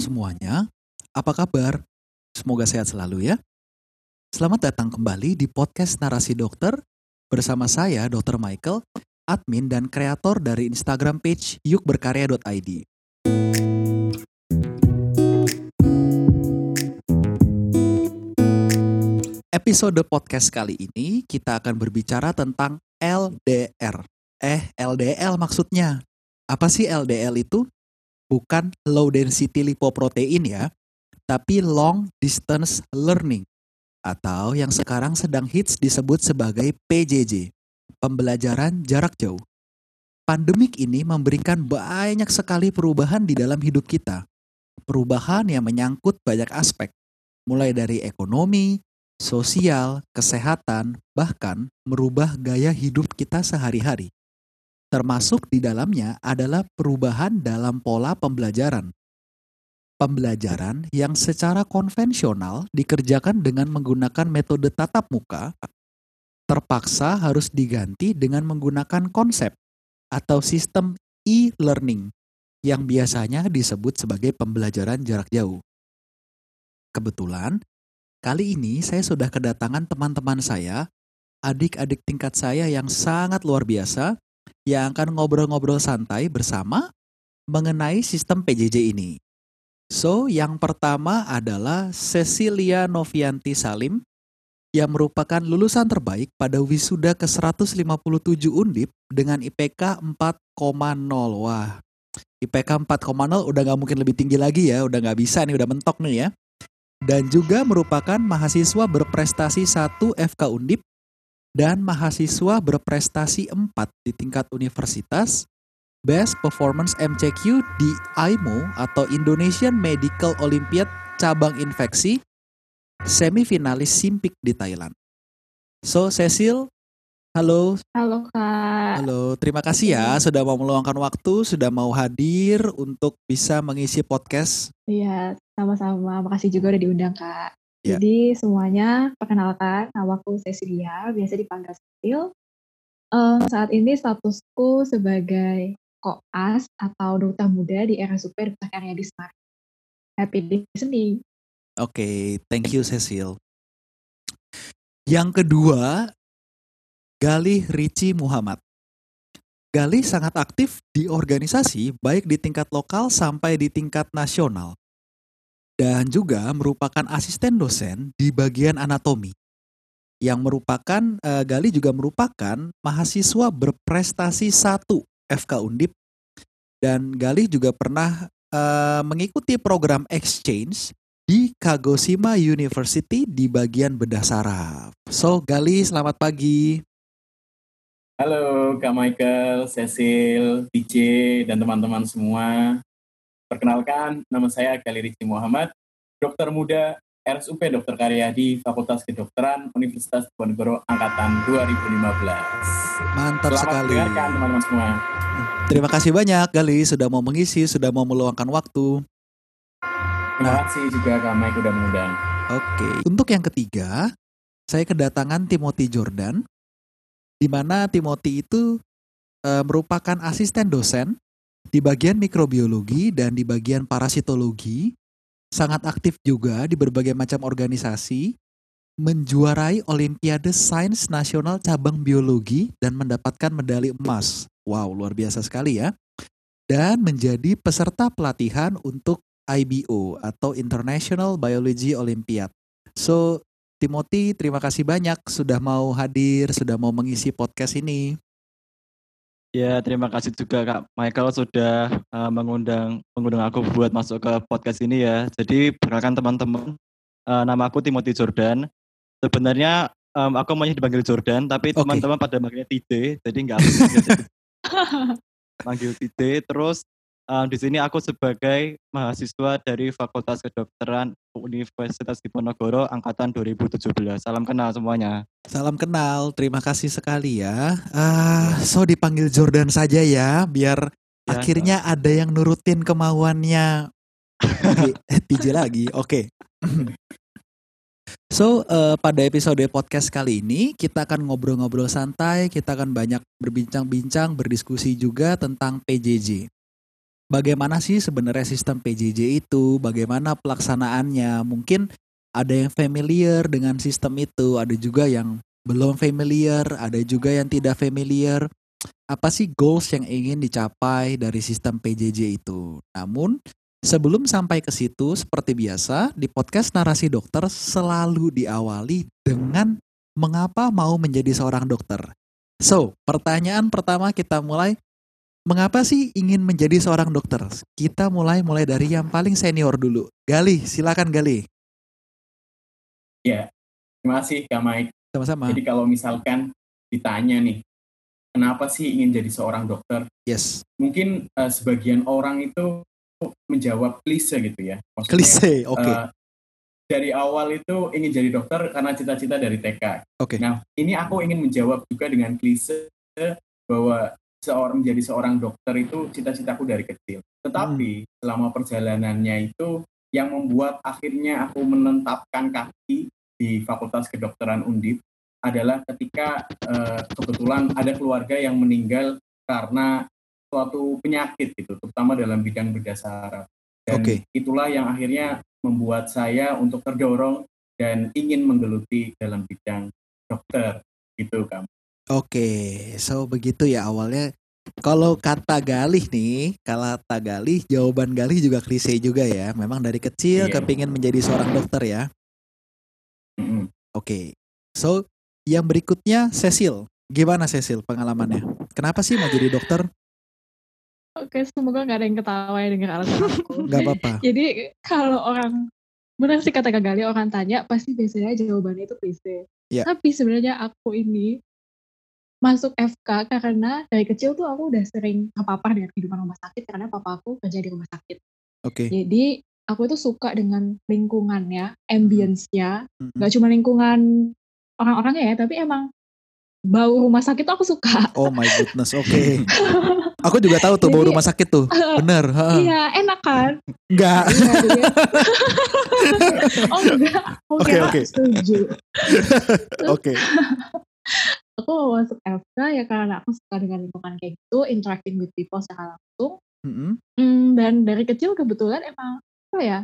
semuanya. Apa kabar? Semoga sehat selalu ya. Selamat datang kembali di podcast Narasi Dokter bersama saya Dr. Michael, admin dan kreator dari Instagram page yukberkarya.id. Episode podcast kali ini kita akan berbicara tentang LDR. Eh, LDL maksudnya. Apa sih LDL itu? Bukan low density lipoprotein ya, tapi long distance learning atau yang sekarang sedang hits disebut sebagai PJJ, pembelajaran jarak jauh. Pandemik ini memberikan banyak sekali perubahan di dalam hidup kita. Perubahan yang menyangkut banyak aspek, mulai dari ekonomi, sosial, kesehatan, bahkan merubah gaya hidup kita sehari-hari. Termasuk di dalamnya adalah perubahan dalam pola pembelajaran. Pembelajaran yang secara konvensional dikerjakan dengan menggunakan metode tatap muka terpaksa harus diganti dengan menggunakan konsep atau sistem e-learning yang biasanya disebut sebagai pembelajaran jarak jauh. Kebetulan, kali ini saya sudah kedatangan teman-teman saya, adik-adik tingkat saya yang sangat luar biasa yang akan ngobrol-ngobrol santai bersama mengenai sistem PJJ ini. So, yang pertama adalah Cecilia Novianti Salim yang merupakan lulusan terbaik pada wisuda ke-157 Undip dengan IPK 4,0. Wah, IPK 4,0 udah nggak mungkin lebih tinggi lagi ya, udah nggak bisa nih, udah mentok nih ya. Dan juga merupakan mahasiswa berprestasi 1 FK Undip dan mahasiswa berprestasi 4 di tingkat universitas, Best Performance MCQ di IMO atau Indonesian Medical Olympiad cabang infeksi, semifinalis Simpik di Thailand. So, Cecil, halo. Halo Kak. Halo, terima kasih ya sudah mau meluangkan waktu, sudah mau hadir untuk bisa mengisi podcast. Iya, sama-sama. Makasih juga udah diundang Kak. Ya. Jadi semuanya perkenalkan, namaku Cecilia, biasa dipanggil Cecil. Um, saat ini statusku sebagai koas atau duta muda di RSUP Duta Karya di Semarang. Happy listening. Oke, okay, thank you Cecil. Yang kedua, Galih Ricci Muhammad. Galih sangat aktif di organisasi baik di tingkat lokal sampai di tingkat nasional dan juga merupakan asisten dosen di bagian anatomi yang merupakan uh, Gali juga merupakan mahasiswa berprestasi satu FK Undip dan Gali juga pernah uh, mengikuti program exchange di Kagoshima University di bagian bedah saraf. So Gali selamat pagi. Halo Kak Michael, Cecil, DJ, dan teman-teman semua. Perkenalkan, nama saya Gali Rizky Muhammad, dokter muda RSUP Dokter Karyadi Fakultas Kedokteran Universitas Diponegoro Angkatan 2015. Mantap Selamat sekali. mendengarkan teman-teman semua. Terima kasih banyak Gali sudah mau mengisi, sudah mau meluangkan waktu. Terima kasih juga Kak Mike udah mengundang. Oke, untuk yang ketiga, saya kedatangan Timothy Jordan, di mana Timothy itu e, merupakan asisten dosen di bagian mikrobiologi dan di bagian parasitologi, sangat aktif juga di berbagai macam organisasi, menjuarai Olimpiade Sains Nasional cabang biologi dan mendapatkan medali emas. Wow, luar biasa sekali ya. Dan menjadi peserta pelatihan untuk IBO atau International Biology Olympiad. So, Timothy, terima kasih banyak sudah mau hadir, sudah mau mengisi podcast ini. Ya, terima kasih juga Kak Michael sudah uh, mengundang mengundang aku buat masuk ke podcast ini ya. Jadi perkenalkan teman-teman, uh, nama aku Timothy Jordan. Sebenarnya um, aku maunya dipanggil Jordan, tapi teman-teman okay. pada manggilnya Tide, jadi nggak panggil Tide. Terus um, di sini aku sebagai mahasiswa dari Fakultas Kedokteran Universitas Diponegoro angkatan 2017. Salam kenal semuanya. Salam kenal, terima kasih sekali ya. Ah, so dipanggil Jordan saja ya, biar ya, akhirnya so. ada yang nurutin kemauannya. TJ lagi, oke. Okay. So, uh, pada episode podcast kali ini kita akan ngobrol-ngobrol santai, kita akan banyak berbincang-bincang, berdiskusi juga tentang PJJ. Bagaimana sih sebenarnya sistem PJJ itu, bagaimana pelaksanaannya. Mungkin ada yang familiar dengan sistem itu, ada juga yang belum familiar, ada juga yang tidak familiar. Apa sih goals yang ingin dicapai dari sistem PJJ itu? Namun, sebelum sampai ke situ, seperti biasa, di podcast Narasi Dokter selalu diawali dengan mengapa mau menjadi seorang dokter. So, pertanyaan pertama kita mulai Mengapa sih ingin menjadi seorang dokter? Kita mulai mulai dari yang paling senior dulu. Gali, silakan Gali. Ya, terima kasih Kak Mike. Sama-sama. Jadi kalau misalkan ditanya nih, kenapa sih ingin jadi seorang dokter? Yes. Mungkin uh, sebagian orang itu menjawab klise gitu ya. Maksudnya, klise, oke. Okay. Uh, dari awal itu ingin jadi dokter karena cita-cita dari TK. Oke. Okay. Nah, ini aku ingin menjawab juga dengan klise bahwa seorang menjadi seorang dokter itu cita-citaku dari kecil. Tetapi hmm. selama perjalanannya itu yang membuat akhirnya aku menetapkan kaki di Fakultas Kedokteran Undip adalah ketika uh, kebetulan ada keluarga yang meninggal karena suatu penyakit itu, terutama dalam bidang berdasar. Dan okay. itulah yang akhirnya membuat saya untuk terdorong dan ingin menggeluti dalam bidang dokter gitu kamu. Oke, so begitu ya awalnya. Kalau kata Galih nih, kalau kata Galih, jawaban Galih juga klise juga ya. Memang dari kecil iya. kepingin menjadi seorang dokter ya. Mm-hmm. Oke, so yang berikutnya Cecil. Gimana Cecil pengalamannya? Kenapa sih mau jadi dokter? Oke, semoga gak ada yang ketawa ya dengan alasan aku. gak apa-apa. Jadi kalau orang benar sih kata Gali orang tanya pasti biasanya jawabannya itu klise. Yeah. Tapi sebenarnya aku ini masuk FK karena dari kecil tuh aku udah sering apa-apa dengan kehidupan rumah sakit karena papa aku kerja di rumah sakit. Oke. Okay. Jadi aku itu suka dengan lingkungannya, ambience-nya, mm-hmm. gak cuma lingkungan orang-orangnya ya, tapi emang bau rumah sakit tuh aku suka. Oh my goodness, oke. Okay. aku juga tahu tuh jadi, bau rumah sakit tuh, bener. Iya, enak kan? Enggak. Iya, oh enggak, oke okay, okay. setuju. Oke. Aku masuk FK ya karena aku suka dengan lingkungan kayak gitu, interacting with people secara langsung. Mm-hmm. Mm, dan dari kecil kebetulan emang apa ya,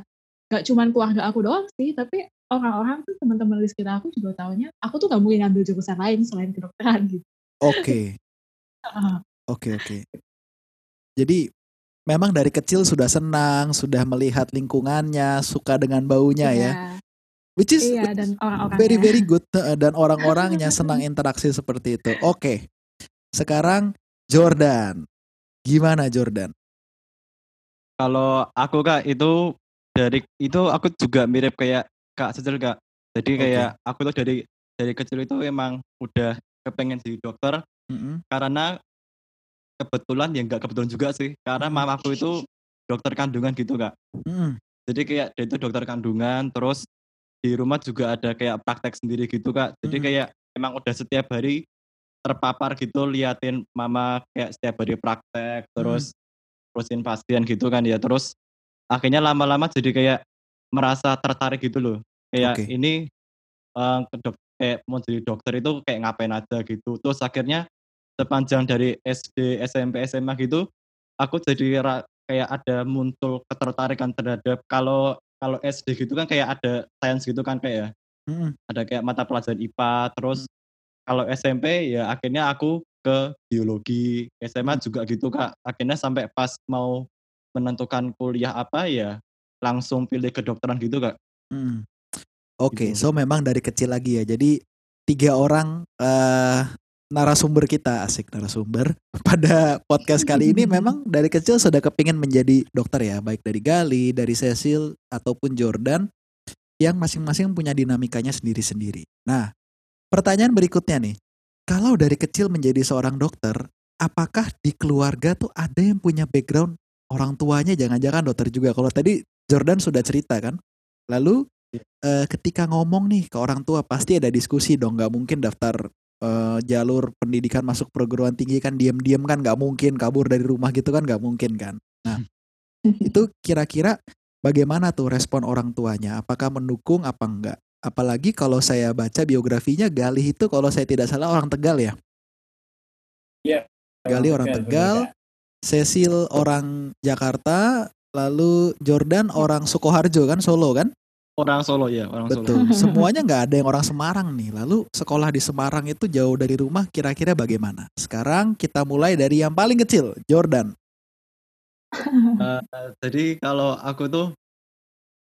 gak cuma keluarga aku doang sih, tapi orang-orang tuh teman-teman di sekitar aku juga tahunya aku tuh gak mungkin ambil jurusan lain selain kedokteran gitu. Oke. Oke oke. Jadi memang dari kecil sudah senang, sudah melihat lingkungannya, suka dengan baunya yeah. ya. Which is iya, dan orang very very good dan orang-orangnya senang interaksi seperti itu. Oke. Okay. Sekarang Jordan. Gimana Jordan? Kalau aku Kak itu dari itu aku juga mirip kayak Kak Cecil Kak. Jadi kayak okay. aku tuh dari dari kecil itu emang udah kepengen jadi dokter mm -hmm. karena kebetulan ya enggak kebetulan juga sih karena mamaku itu dokter kandungan gitu Kak. Mm. Jadi kayak dia itu dokter kandungan terus di rumah juga ada kayak praktek sendiri gitu kak jadi hmm. kayak emang udah setiap hari terpapar gitu liatin mama kayak setiap hari praktek terus hmm. terusin pasien gitu kan ya terus akhirnya lama-lama jadi kayak merasa tertarik gitu loh kayak okay. ini uh, ke kayak mau jadi dokter itu kayak ngapain aja gitu terus akhirnya sepanjang dari SD SMP SMA gitu aku jadi kayak ada muncul ketertarikan terhadap kalau kalau SD gitu kan kayak ada sains gitu kan kayak ya. Hmm. Ada kayak mata pelajaran IPA, terus hmm. kalau SMP ya akhirnya aku ke biologi, SMA hmm. juga gitu Kak. Akhirnya sampai pas mau menentukan kuliah apa ya langsung pilih kedokteran gitu Kak. Hmm. Oke, okay, gitu. so memang dari kecil lagi ya. Jadi tiga orang uh, narasumber kita asik narasumber. Pada podcast kali ini memang dari kecil sudah kepingin menjadi dokter ya baik dari Gali dari Cecil ataupun Jordan yang masing-masing punya dinamikanya sendiri-sendiri. Nah pertanyaan berikutnya nih. Kalau dari kecil menjadi seorang dokter apakah di keluarga tuh ada yang punya background orang tuanya? Jangan-jangan dokter juga. Kalau tadi Jordan sudah cerita kan? Lalu eh, ketika ngomong nih ke orang tua pasti ada diskusi dong. Nggak mungkin daftar uh, jalur pendidikan masuk perguruan tinggi kan diam-diam kan nggak mungkin kabur dari rumah gitu kan nggak mungkin kan. Nah itu kira-kira bagaimana tuh respon orang tuanya? Apakah mendukung apa enggak? Apalagi kalau saya baca biografinya Galih itu kalau saya tidak salah orang Tegal ya. Iya. Galih orang Tegal. Cecil orang Jakarta, lalu Jordan orang Sukoharjo kan Solo kan? Orang Solo ya, orang Solo. Betul. Semuanya nggak ada yang orang Semarang nih. Lalu sekolah di Semarang itu jauh dari rumah kira-kira bagaimana? Sekarang kita mulai dari yang paling kecil, Jordan. Eh, jadi kalau aku tuh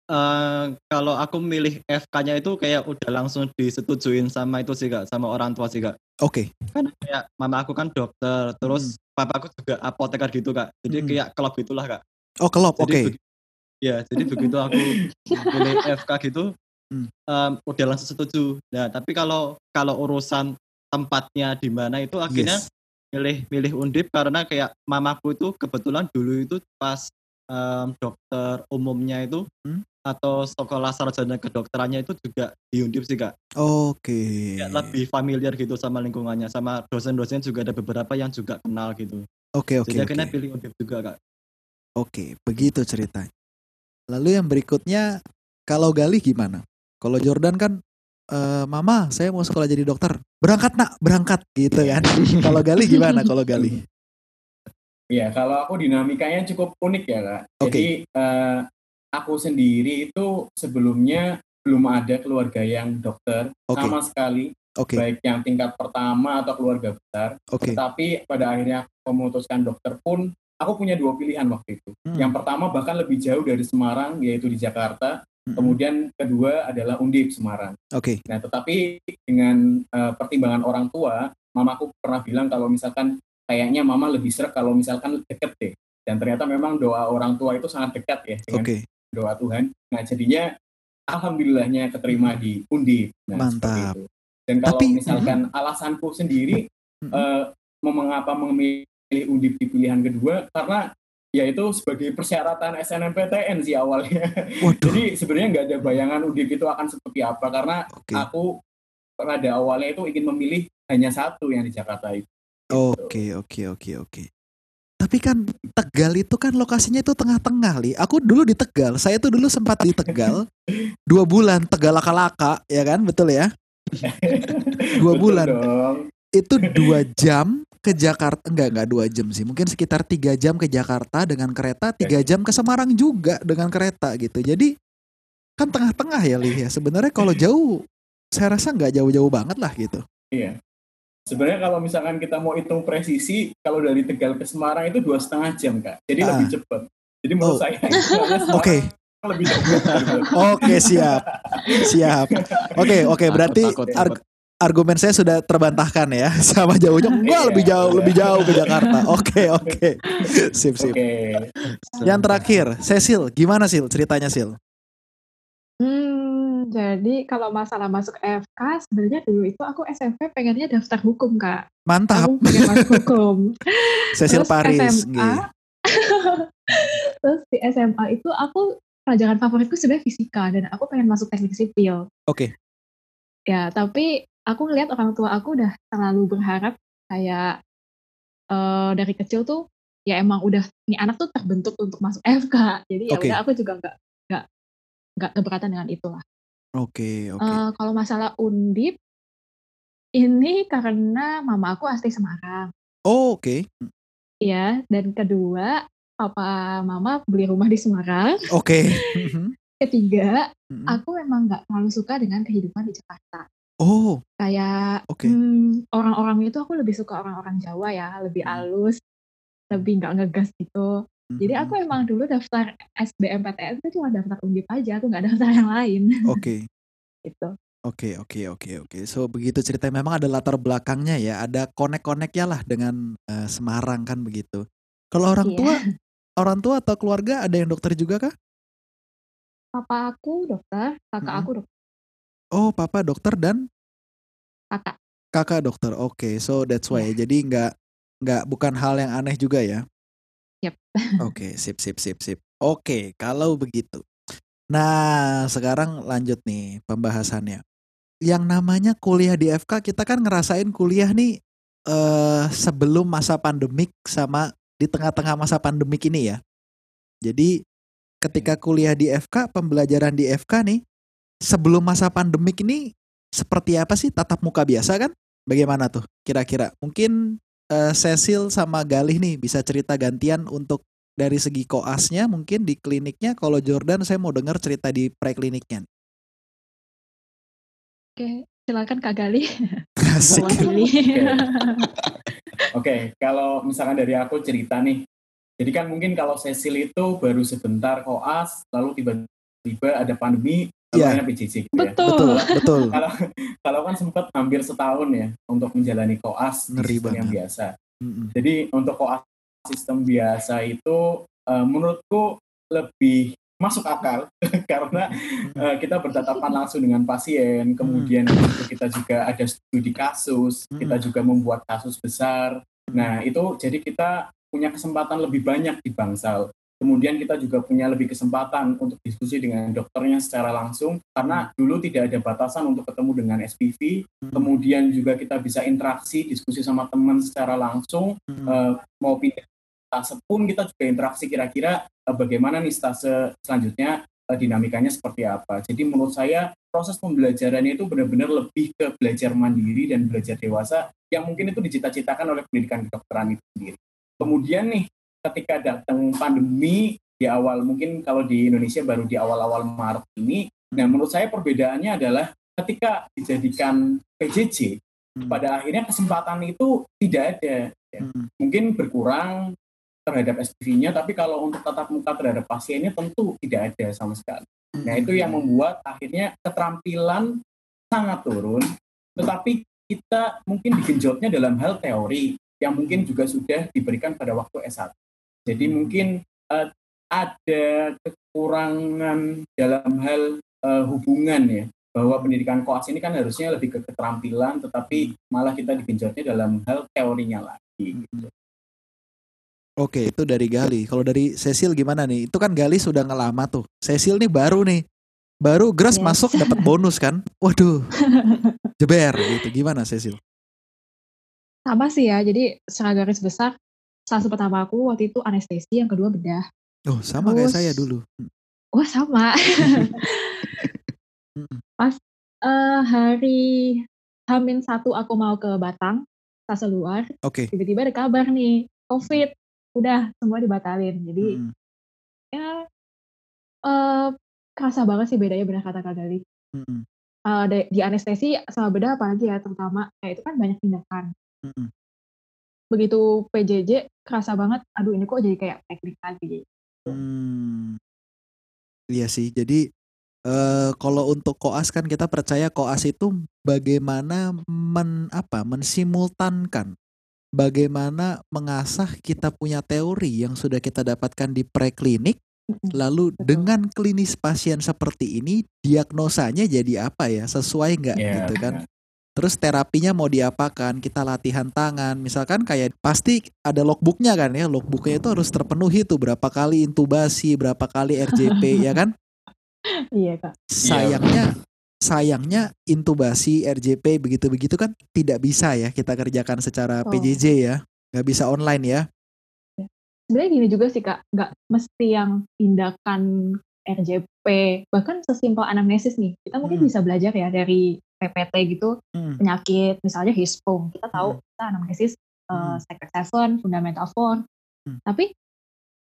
eh kalau aku milih FK-nya itu kayak udah langsung disetujuin sama itu sih kak, sama orang tua sih kak. Oke. Kan kayak mama aku kan dokter, terus papa aku juga apoteker gitu kak. Jadi Hmm. kayak klub gitulah kak. Oh, kelop. Jadi Oke. begi- ya, jadi begitu aku milih FK gitu, em, udah langsung setuju. Nah, tapi kalau kalau urusan tempatnya di mana itu akhirnya Yes. milih milih undip karena kayak mamaku itu kebetulan dulu itu pas em, dokter umumnya itu Hmm. atau sekolah sarjana kedokterannya itu juga di undip sih kak. Oke. Kayak lebih familiar gitu sama lingkungannya, sama dosen-dosen juga ada beberapa yang juga kenal gitu. Oke, oke, Jadi akhirnya oke. pilih undip juga kak. Oke, begitu ceritanya. Lalu yang berikutnya, kalau Galih gimana? Kalau Jordan kan, eh, Mama, saya mau sekolah jadi dokter. Berangkat nak, berangkat gitu kan. kalau Galih gimana? Kalau Galih? Iya, kalau aku dinamikanya cukup unik ya kak. Oke. Jadi eh, aku sendiri itu sebelumnya belum ada keluarga yang dokter Oke. sama sekali, Oke, baik yang tingkat pertama atau keluarga besar. oke. Tetapi pada akhirnya aku memutuskan dokter pun, aku punya dua pilihan waktu itu. Hmm, Yang pertama bahkan lebih jauh dari Semarang, yaitu di Jakarta. mm-mm. Kemudian kedua adalah Undip Semarang. Oke, Nah, tetapi dengan eh, pertimbangan orang tua, mamaku pernah bilang kalau misalkan kayaknya mama lebih serak kalau misalkan deket deh. Dan ternyata memang doa orang tua itu sangat dekat ya dengan oke. doa Tuhan. Nah, jadinya alhamdulillahnya keterima di Undip. Nah, Mantap. Dan kalau Tapi- misalkan alasanku sendiri eh, mau mengapa memilih Di pilihan kedua karena yaitu sebagai persyaratan SNMPTN sih awalnya. Waduh, Jadi sebenarnya nggak ada bayangan Undip itu akan seperti apa karena oke. aku pada awalnya itu ingin memilih hanya satu yang di Jakarta itu. Oke, oke, oke, oke. Tapi kan Tegal itu kan lokasinya itu tengah-tengah, Li. Aku dulu di Tegal. Saya tuh dulu sempat di Tegal. dua bulan, Tegal laka-laka, ya kan? Betul ya? Dua Betul bulan. dong. Itu dua jam ke Jakarta. Enggak, enggak dua jam sih. Mungkin sekitar tiga jam ke Jakarta dengan kereta. Tiga jam ke Semarang juga dengan kereta gitu. Jadi kan tengah-tengah ya, Li. Ya. Sebenarnya kalau jauh, saya rasa nggak jauh-jauh banget lah gitu. Iya. Sebenarnya kalau misalkan kita mau hitung presisi, kalau dari Tegal ke Semarang itu dua setengah jam kak. Jadi Ah. lebih cepat. Jadi menurut Oh. saya Oke. lebih cepat. Oke siap, siap. Oke oke Takut, berarti takut, takut. Argumen saya sudah terbantahkan ya sama jauhnya. Enggak Iya, lebih jauh iya. lebih jauh ke Jakarta. Oke oke, sip sip. Oke. Yang terakhir, Cecil, gimana Sil ceritanya Sil? Hmm, jadi kalau masalah masuk FK, sebenarnya dulu itu aku SMP pengennya daftar hukum, Kak. Mantap, Aku pengen masuk hukum. Cecil Terus Paris. SMA, nggih. Terus di SMA itu aku pelajaran favoritku sebenarnya fisika dan aku pengen masuk teknik sipil. Oke. Ya, tapi aku ngelihat orang tua aku udah terlalu berharap kayak eh, dari kecil tuh ya emang udah nih anak tuh terbentuk untuk masuk FK. Jadi ya Oke. udah aku juga nggak nggak nggak keberatan dengan itulah. Oke oke. Eh, kalau masalah undip ini karena mama aku asli Semarang. Oh oke Ya, dan kedua papa mama beli rumah di Semarang. oke. Ketiga, Mhm. aku memang nggak terlalu suka dengan kehidupan di Jakarta. Oh Kayak oke. hmm, orang-orang itu aku lebih suka orang-orang Jawa ya, lebih Hmm. halus, lebih nggak ngegas gitu. Jadi aku Mhm. emang dulu daftar SBMPTN itu cuma daftar undip aja, aku nggak daftar yang lain Oke. gitu. Oke oke oke oke. So begitu ceritanya memang ada latar belakangnya ya, ada konek-koneknya lah dengan eh, Semarang kan begitu. Kalau orang Iya. tua, orang tua atau keluarga ada yang dokter juga kah? Papa aku dokter, kakak Mm-mm. aku dokter, Oh papa dokter dan kakak. kakak dokter. Oke, so that's why. Iya. Jadi nggak nggak bukan hal yang aneh juga ya. Yep. Oke, sip sip sip sip. Oke, kalau begitu. Nah, sekarang lanjut nih pembahasannya. Yang namanya kuliah di FK kita kan ngerasain kuliah nih eh sebelum masa pandemik sama di tengah-tengah masa pandemik ini ya. Jadi ketika kuliah di FK, pembelajaran di FK nih sebelum masa pandemik ini seperti apa sih tatap muka biasa kan? Bagaimana tuh kira-kira? Mungkin eh, Cecil sama Galih nih bisa cerita gantian untuk dari segi koasnya mungkin di kliniknya. Kalau Jordan saya mau dengar cerita di prekliniknya. Oke, silakan Kak Gali Asik. Oke, kalau misalkan dari aku cerita nih, jadi kan mungkin kalau Cecil itu baru sebentar koas, lalu tiba-tiba ada pandemi, Iya. PJJ gitu ya. Betul. Betul, betul. Kalau kalau kan sempat hampir setahun ya untuk menjalani koas Ngeri sistem yang biasa. Mm-mm. Jadi untuk koas sistem biasa itu eh, menurutku lebih masuk akal karena eh, kita bertatapan langsung dengan pasien, kemudian itu kita juga ada studi kasus, kita Hmm. juga membuat kasus besar. Nah itu jadi kita punya kesempatan lebih banyak di bangsal. Kemudian kita juga punya lebih kesempatan untuk diskusi dengan dokternya secara langsung karena dulu tidak ada batasan untuk ketemu dengan SPV. Hmm. Kemudian juga kita bisa interaksi, diskusi sama teman secara langsung eh, mau pindah stase pun kita juga interaksi kira-kira eh, bagaimana nih stase selanjutnya eh, dinamikanya seperti apa. Jadi menurut saya proses pembelajarannya itu benar-benar lebih ke belajar mandiri dan belajar dewasa yang mungkin itu dicita-citakan oleh pendidikan kedokteran itu sendiri. Kemudian nih ketika datang pandemi di awal mungkin kalau di Indonesia baru di awal-awal Maret ini, nah menurut saya perbedaannya adalah ketika dijadikan PJJ Mm. pada akhirnya kesempatan itu tidak ada ya. Mm. mungkin berkurang terhadap SPV-nya tapi kalau untuk tatap muka terhadap pasiennya tentu tidak ada sama sekali nah itu yang membuat akhirnya keterampilan sangat turun tetapi kita mungkin digenjotnya dalam hal teori yang mungkin juga sudah diberikan pada waktu S1 jadi mungkin eh, ada kekurangan dalam hal eh, hubungan ya bahwa pendidikan koas ini kan harusnya lebih ke keterampilan tetapi malah kita digenjotnya dalam hal teorinya lagi gitu. Oke, itu dari Gali. Kalau dari Cecil gimana nih? Itu kan Gali sudah ngelama tuh. Cecil nih baru nih. Baru Gras Yes. masuk dapat bonus kan? Waduh. Jeber gitu. Gimana Cecil? Sama sih ya, jadi secara garis besar, salah satu pertama aku waktu itu anestesi, yang kedua bedah. Oh, sama kayak Terus- saya dulu. Wah sama. Mm-mm. Pas eh, hari Hamin satu aku mau ke Batang, stase luar, Oke. tiba-tiba ada kabar nih, COVID, udah semua dibatalin. Jadi Mm-mm. ya eh kerasa banget sih bedanya benar kata Kak Gali. Mm-mm. Eh, di- anestesi sama bedah apalagi ya terutama kayak itu kan banyak tindakan. Mm-mm. Begitu PJJ kerasa banget, aduh ini kok jadi kayak teknik lagi. Hmm. Iya sih. Jadi eh kalau untuk koas kan kita percaya koas itu bagaimana men apa mensimultankan bagaimana mengasah kita punya teori yang sudah kita dapatkan di preklinik lalu Betul. dengan klinis pasien seperti ini diagnosanya jadi apa ya sesuai nggak Ya, gitu kan terus terapinya mau diapakan? Kita latihan tangan. Misalkan kayak pasti ada logbooknya kan ya? Logbooknya itu harus terpenuhi tuh berapa kali intubasi berapa kali RJP ya kan? Iya kak. sayangnya sayangnya intubasi RJP begitu-begitu kan tidak bisa ya kita kerjakan secara Oh. PJJ ya. Nggak bisa online ya. Sebenarnya gini juga sih kak, nggak mesti yang tindakan RJP, bahkan sesimpel anamnesis nih. Kita mungkin Hmm. bisa belajar ya dari PPT gitu, Hmm, penyakit, misalnya hispung. Kita tahu Hmm. kita anamnesis Hmm. uh, Secret Seven, Fundamental Four. Hmm. Tapi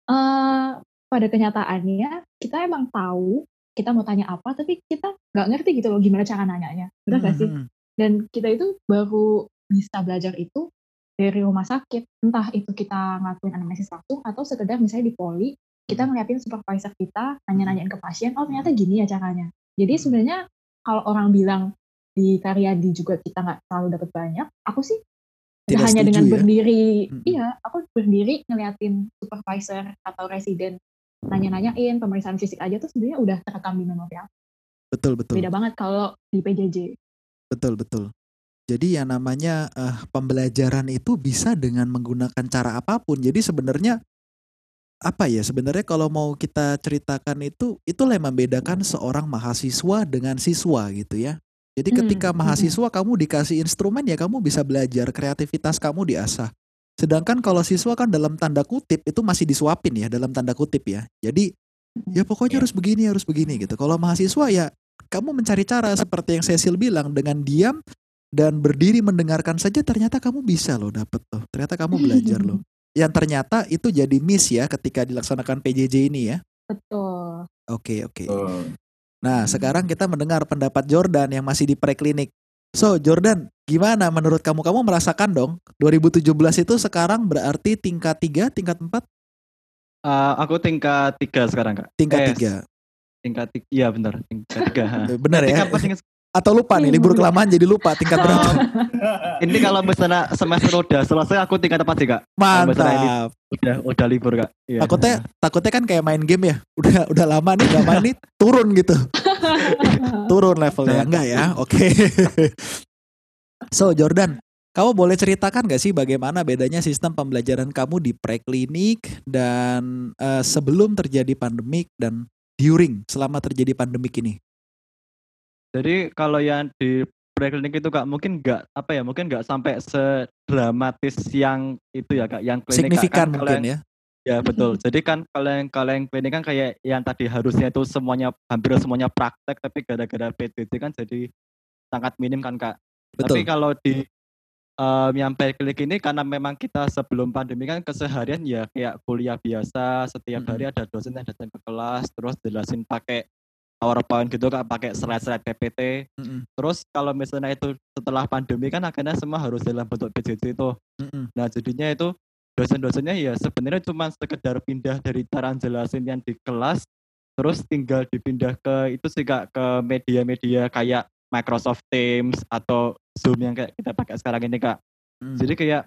eh, pada kenyataannya kita emang tahu kita mau tanya apa, tapi kita nggak ngerti gitu loh gimana cara nanyanya. Benar nggak hmm, sih? hmm. Dan kita itu baru bisa belajar itu dari rumah sakit. Entah itu kita ngelakuin anamnesis langsung atau sekedar misalnya di poli, kita ngeliatin supervisor kita, nanya-nanyain ke pasien, oh ternyata gini ya caranya. Jadi sebenarnya kalau orang bilang di Karyadi juga kita nggak terlalu dapat banyak, aku sih Tidak hanya setuju dengan ya? berdiri, Mm-mm. iya, aku berdiri ngeliatin supervisor atau residen nanya-nanyain pemeriksaan fisik aja tuh sebenarnya udah terekam di memori aku. betul betul Beda banget kalau di PJJ. Betul betul. Jadi yang namanya eh, pembelajaran itu bisa dengan menggunakan cara apa pun. Jadi sebenarnya apa ya sebenarnya kalau mau kita ceritakan itu itulah yang membedakan seorang mahasiswa dengan siswa gitu ya. Jadi Hmm, ketika hmm. mahasiswa kamu dikasih instrumen ya kamu bisa belajar kreativitas kamu diasah. Sedangkan kalau siswa kan dalam tanda kutip itu masih disuapin ya dalam tanda kutip ya. Jadi ya pokoknya Iya. harus begini harus begini gitu. Kalau mahasiswa ya kamu mencari cara seperti yang Cecil bilang dengan diam dan berdiri mendengarkan saja ternyata kamu bisa loh dapet tuh. Ternyata kamu belajar loh. Yang ternyata itu jadi miss ya ketika dilaksanakan PJJ ini ya. Betul. Oke, oke. Oh. Nah, sekarang kita mendengar pendapat Jordan yang masih di preklinik. So, Jordan, gimana menurut kamu? Kamu merasakan dong 2017 itu sekarang berarti tingkat 3, tingkat 4, Eh, aku tingkat tiga sekarang kak. tingkat Eh, 3. Tingkat tiga, iya benar, tingkat tiga. Bener ya? Tingkat apa, tingkat- Atau lupa nih, libur kelamaan jadi lupa tingkat berapa. ini kalau misalnya semester udah selesai aku tingkat apa sih kak? Mantap. udah udah libur kak. Iya. Takutnya takutnya kan kayak main game ya. Udah udah lama nih gak main nih turun gitu. Turun levelnya enggak ya? Oke. so, Jordan, kamu boleh ceritakan gak sih bagaimana bedanya sistem pembelajaran kamu di preklinik dan eh, sebelum terjadi pandemik dan during selama terjadi pandemik ini? Jadi kalau yang di preklinik itu kak mungkin nggak apa ya mungkin nggak sampai sedramatis yang itu ya kak yang klinik Kak. Signifikan Kan mungkin yang- ya. Ya betul. Jadi kan kalau yang kalau yang klinik kan kayak yang tadi harusnya itu semuanya hampir semuanya praktek tapi gara-gara PJJ kan jadi sangat minim kan kak. Betul. Tapi kalau di em, yang preklinik ini karena memang kita sebelum pandemi kan keseharian ya kayak kuliah biasa setiap hari ada dosen yang datang ke kelas terus jelasin pakai PowerPoint gitu kak pakai slide-slide PPT. Mm-mm, Terus kalau misalnya itu setelah pandemi kan akhirnya semua harus dalam bentuk PJJ itu. mm-mm. Nah jadinya itu dosen-dosennya ya sebenarnya cuma sekedar pindah dari cara jelasin yang di kelas terus tinggal dipindah ke itu sih kak ke media-media kayak Microsoft Teams atau Zoom yang kayak kita pakai sekarang ini kak. Mm. Jadi kayak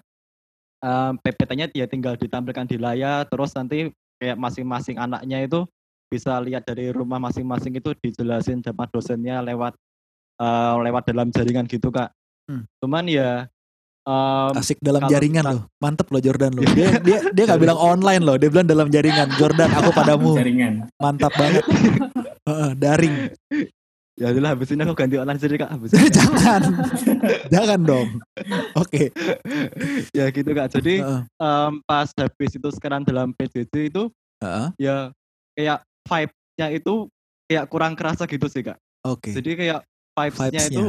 em, PPT-nya ya tinggal ditampilkan di layar terus nanti kayak masing-masing anaknya itu bisa lihat dari rumah masing-masing itu dijelasin sama dosennya lewat eh, lewat dalam jaringan gitu kak. Hmm. Cuman ya em, Asik dalam kalau jaringan kita- loh. Mantep loh Jordan loh. Dia dia dia nggak bilang online loh, dia bilang dalam jaringan. Jordan, aku padamu. Jaringan. Mantap banget. Heeh, daring. ya udah habis ini aku ganti online jadi kak habis ini. Jangan. Jangan dong. Oke. ya gitu kak. Jadi Heeh. em, pas habis itu sekarang dalam PJJ itu Heeh. ya kayak vibe-nya itu kayak kurang kerasa gitu sih kak. Oke. Jadi kayak vibes-nya Vibes-nya. itu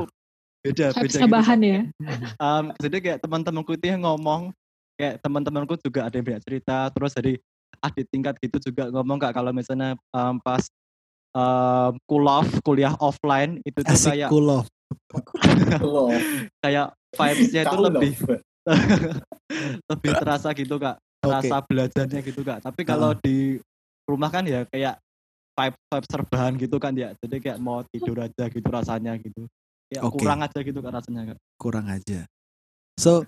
beda beda Vibes gitu. bahan ya. Um, jadi kayak teman-temanku itu yang ngomong kayak teman-temanku juga ada yang banyak cerita terus dari adik tingkat gitu juga ngomong kak kalau misalnya um, pas um, kuliah kuliah offline itu tuh Asik kayak kulo. Loh, kayak vibes-nya itu lebih lebih terasa gitu kak Oke. rasa belajarnya gitu kak tapi kalau di rumah kan ya kayak vibe vibe serbahan gitu kan ya jadi kayak mau tidur aja gitu rasanya gitu ya Oke. kurang aja gitu kan rasanya kak Kurang aja. So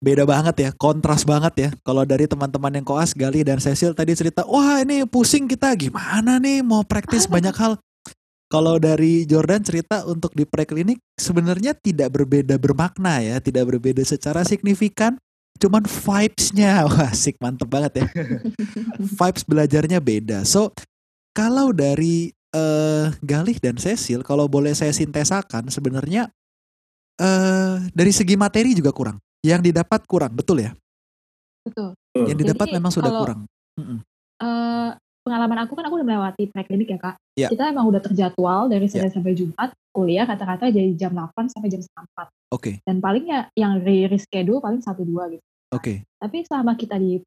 beda banget ya, kontras banget ya. Kalau dari teman-teman yang koas Gali dan Cecil tadi cerita, wah ini pusing kita gimana nih mau praktis banyak hal. Kalau dari Jordan cerita untuk di preklinik sebenarnya tidak berbeda bermakna ya, tidak berbeda secara signifikan. Cuman vibes-nya, wah asik mantep banget ya. vibes belajarnya beda. So kalau dari eh Galih dan Cecil, kalau boleh saya sintesakan sebenarnya eh dari segi materi juga kurang. Yang didapat kurang, betul ya? Betul. Yang Jadi didapat memang sudah kalau- kurang. Eh, pengalaman aku kan aku udah melewati preklinik ya kak. Iya. Kita emang udah terjadwal dari Senin sampai Jumat kuliah kata-kata jadi jam 8 sampai jam setengah 4. Oke, Dan palingnya yang re reschedule paling 1 2 gitu. oke. Tapi selama kita di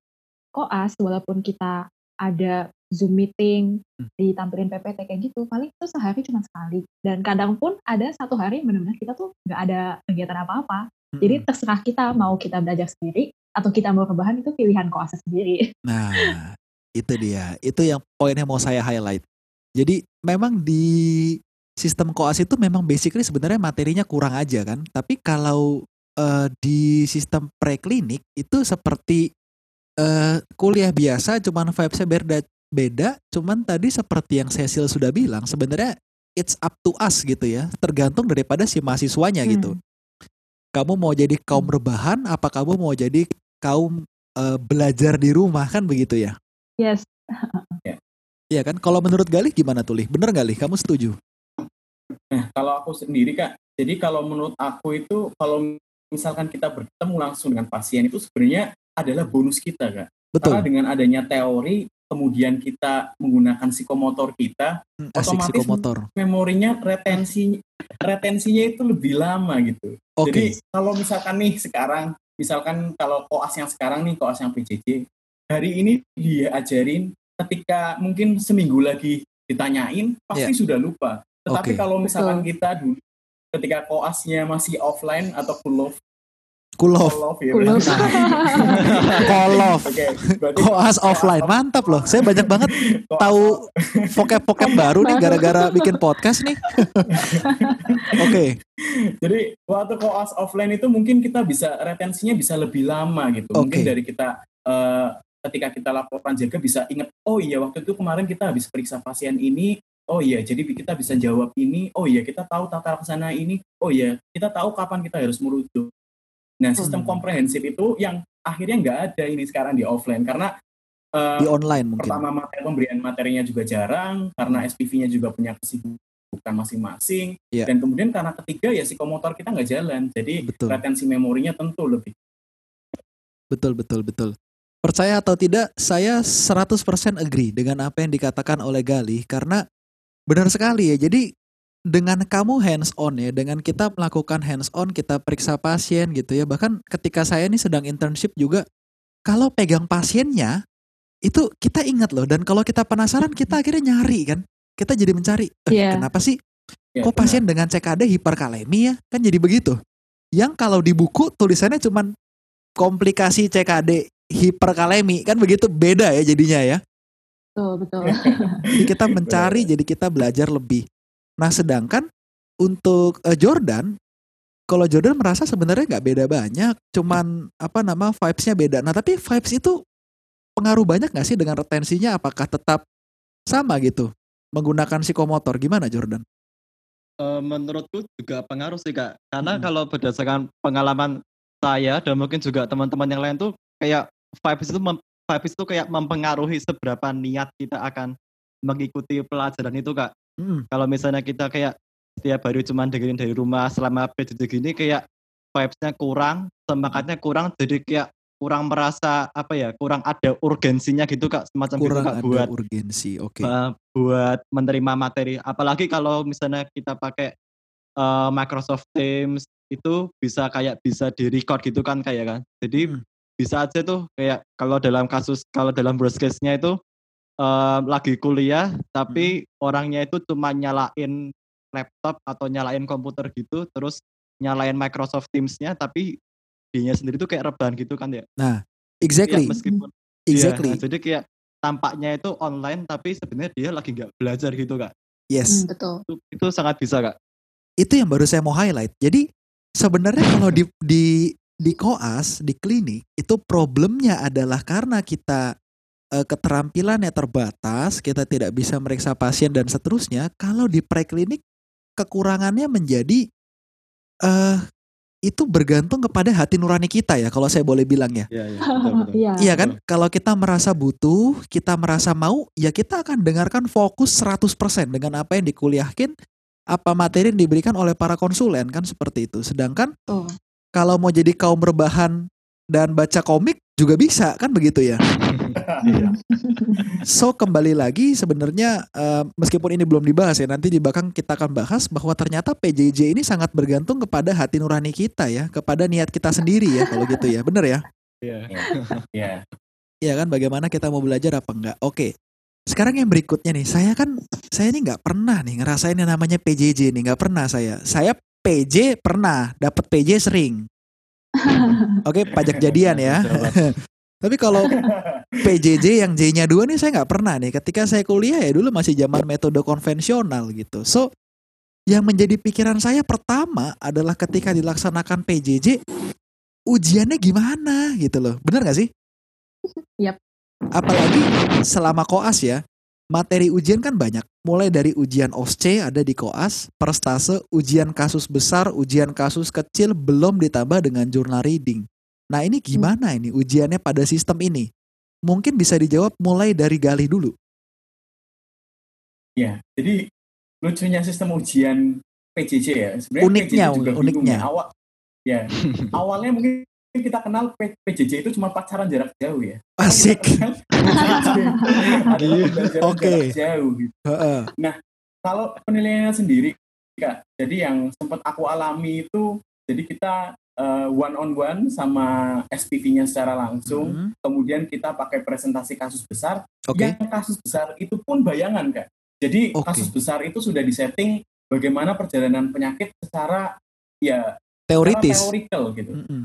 koas walaupun kita ada Zoom meeting, Hmm. ditampilin PPT kayak gitu, paling itu sehari cuma sekali. Dan kadang pun ada satu hari benar-benar kita tuh nggak ada kegiatan apa-apa. Jadi Mm-mm. terserah kita mau kita belajar sendiri atau kita mau rebahan itu pilihan koasnya sendiri. Nah, itu dia. Itu yang poin yang mau saya highlight. Jadi memang di sistem koas itu memang basically sebenarnya materinya kurang aja kan. Tapi kalau eh, di sistem preklinik itu seperti eh, kuliah biasa cuman vibesnya beda beda cuman tadi seperti yang Cecil sudah bilang sebenarnya it's up to us gitu ya tergantung daripada si mahasiswanya gitu Hmm. kamu mau jadi kaum Hmm. rebahan apa kamu mau jadi kaum eh, belajar di rumah kan begitu ya Yes. Iya kan kalau menurut Galih gimana tuh Lih bener gak Lih kamu setuju Nah, kalau aku sendiri kak, jadi kalau menurut aku itu kalau misalkan kita bertemu langsung dengan pasien itu sebenarnya adalah bonus kita kak. betul Karena dengan adanya teori, kemudian kita menggunakan psikomotor kita, Hmm, asik otomatis psikomotor memorinya retensi retensinya itu lebih lama gitu. Oke. Jadi kalau misalkan nih sekarang, misalkan kalau koas yang sekarang nih, koas yang PJJ, hari ini diajarin ketika mungkin seminggu lagi ditanyain, pasti sudah lupa. Tetapi Oke. kalau misalkan Betul. kita dulu ketika koasnya masih offline atau full off, Kulov. ya. Kolov. Oke, berarti Koas offline. Mantap loh. Saya banyak banget tahu vocab-vocab baru nih gara-gara bikin podcast nih. Oke. Jadi waktu koas offline itu mungkin kita bisa retensinya bisa lebih lama gitu. Mungkin Oke. dari kita eh, ketika kita laporan jaga bisa ingat, oh iya waktu itu kemarin kita habis periksa pasien ini, oh iya jadi kita bisa jawab ini, oh iya kita tahu tata laksana ini, oh iya kita tahu kapan kita harus merujuk. Nah sistem Hmm. komprehensif itu yang akhirnya nggak ada ini sekarang di offline karena eh, Di online mungkin. pertama materi pemberian materinya juga jarang karena SPV-nya juga punya kesibukan masing-masing Iya. dan kemudian karena ketiga ya psikomotor kita nggak jalan jadi Betul. retensi memorinya tentu lebih Betul, betul, betul. Percaya atau tidak, saya 100% agree dengan apa yang dikatakan oleh Gali karena benar sekali ya. Jadi dengan kamu hands on ya, dengan kita melakukan hands on, kita periksa pasien gitu ya. Bahkan ketika saya ini sedang internship juga kalau pegang pasiennya itu kita ingat loh dan kalau kita penasaran kita akhirnya nyari kan. Kita jadi mencari, eh, Iya. kenapa sih Ya, kok pasien dengan CKD hiperkalemi ya? Kan jadi begitu. Yang kalau di buku tulisannya cuman komplikasi CKD hiperkalemi kan begitu beda ya jadinya ya. Betul, betul. Jadi kita mencari, jadi kita belajar lebih. Nah sedangkan untuk eh, Jordan, kalau Jordan merasa sebenarnya nggak beda banyak, cuman apa nama vibes-nya beda. Nah tapi vibes itu pengaruh banyak nggak sih dengan retensinya? Apakah tetap sama gitu? Menggunakan psikomotor gimana Jordan? Eh, menurutku juga pengaruh sih kak karena Mm-mm. kalau berdasarkan pengalaman saya dan mungkin juga teman-teman yang lain tuh kayak vibes itu mem- vibes itu kayak mempengaruhi seberapa niat kita akan mengikuti pelajaran itu kak Hmm, kalau misalnya kita kayak setiap hari cuma dengerin dari rumah selama PJJ gini kayak vibes-nya kurang semangatnya kurang jadi kayak kurang merasa apa ya kurang ada urgensinya gitu kak semacam gitu kurang kak ada buat urgensi, oke. uh, buat menerima materi. Apalagi kalau misalnya kita pakai uh, Microsoft Teams itu bisa kayak bisa di record gitu kan kayak kan. Jadi Hmm. bisa aja tuh kayak kalau dalam kasus kalau dalam worst case-nya itu uh, lagi kuliah tapi orangnya itu cuma nyalain laptop atau nyalain komputer gitu terus nyalain Microsoft Teams-nya tapi dianya sendiri tuh kayak rebahan gitu kan ya. Exactly, Ya, meskipun exactly. Iya, jadi kayak tampaknya itu online tapi sebenarnya dia lagi nggak belajar gitu kak. Yes. Hmm, betul. Itu, itu sangat bisa kak. itu yang baru saya mau highlight. Jadi sebenarnya kalau di di di koas di klinik itu problemnya adalah karena kita eh, keterampilannya terbatas, kita tidak bisa meriksa pasien dan seterusnya. Kalau di preklinik kekurangannya menjadi eh itu bergantung kepada hati nurani kita ya kalau saya boleh bilang ya. Iya iya. Iya. Iya kan? Kalau kita merasa butuh, kita merasa mau, ya kita akan dengarkan fokus 100% dengan apa yang dikuliahkin, apa materi yang diberikan oleh para konsulen kan seperti itu. Sedangkan Betul. kalau mau jadi kaum berbahan dan baca komik juga bisa kan begitu ya. Iya. So kembali lagi sebenarnya eh, meskipun ini belum dibahas ya nanti di belakang kita akan bahas bahwa ternyata PJJ ini sangat bergantung kepada hati nurani kita ya, kepada niat kita sendiri ya kalau gitu ya. Bener ya? Iya. ya Iya kan bagaimana kita mau belajar apa enggak? Oke. Sekarang yang berikutnya nih, saya kan saya ini nggak pernah nih ngerasain yang namanya PJJ nih, nggak pernah saya. Saya PJ pernah, dapat PJ sering. Oke, pajak jadian ya. Tapi kalau PJJ yang J-nya dua nih saya nggak pernah nih. Ketika saya kuliah ya dulu masih zaman metode konvensional gitu. So yang menjadi pikiran saya pertama adalah ketika dilaksanakan PJJ ujiannya gimana gitu loh. Bener gak sih? Yap. Apalagi selama koas ya. Materi ujian kan banyak. Mulai dari ujian OSCE ada di koas, prestase, ujian kasus besar, ujian kasus kecil, belum ditambah dengan journal reading. Nah ini gimana ini ujiannya pada sistem ini? Mungkin bisa dijawab mulai dari Galih dulu. ya jadi lucunya sistem ujian PJJ ya sebenarnya Uniknya, PJJ juga uniknya. ya. awal ya awalnya mungkin kita kenal PJJ itu cuma pacaran jarak jauh ya Asik. Pembelajaran Oke. jarak jauh gitu. Heeh. kalau penilaiannya sendiri kak jadi yang sempat aku alami itu Jadi kita one on one sama SPV-nya secara langsung, Hmm, kemudian kita pakai presentasi kasus besar. Oke. Yang kasus besar itu pun bayangan kak. Jadi Oke. kasus besar itu sudah disetting bagaimana perjalanan penyakit secara ya secara Teoritis. teorikal gitu. Mm-mm.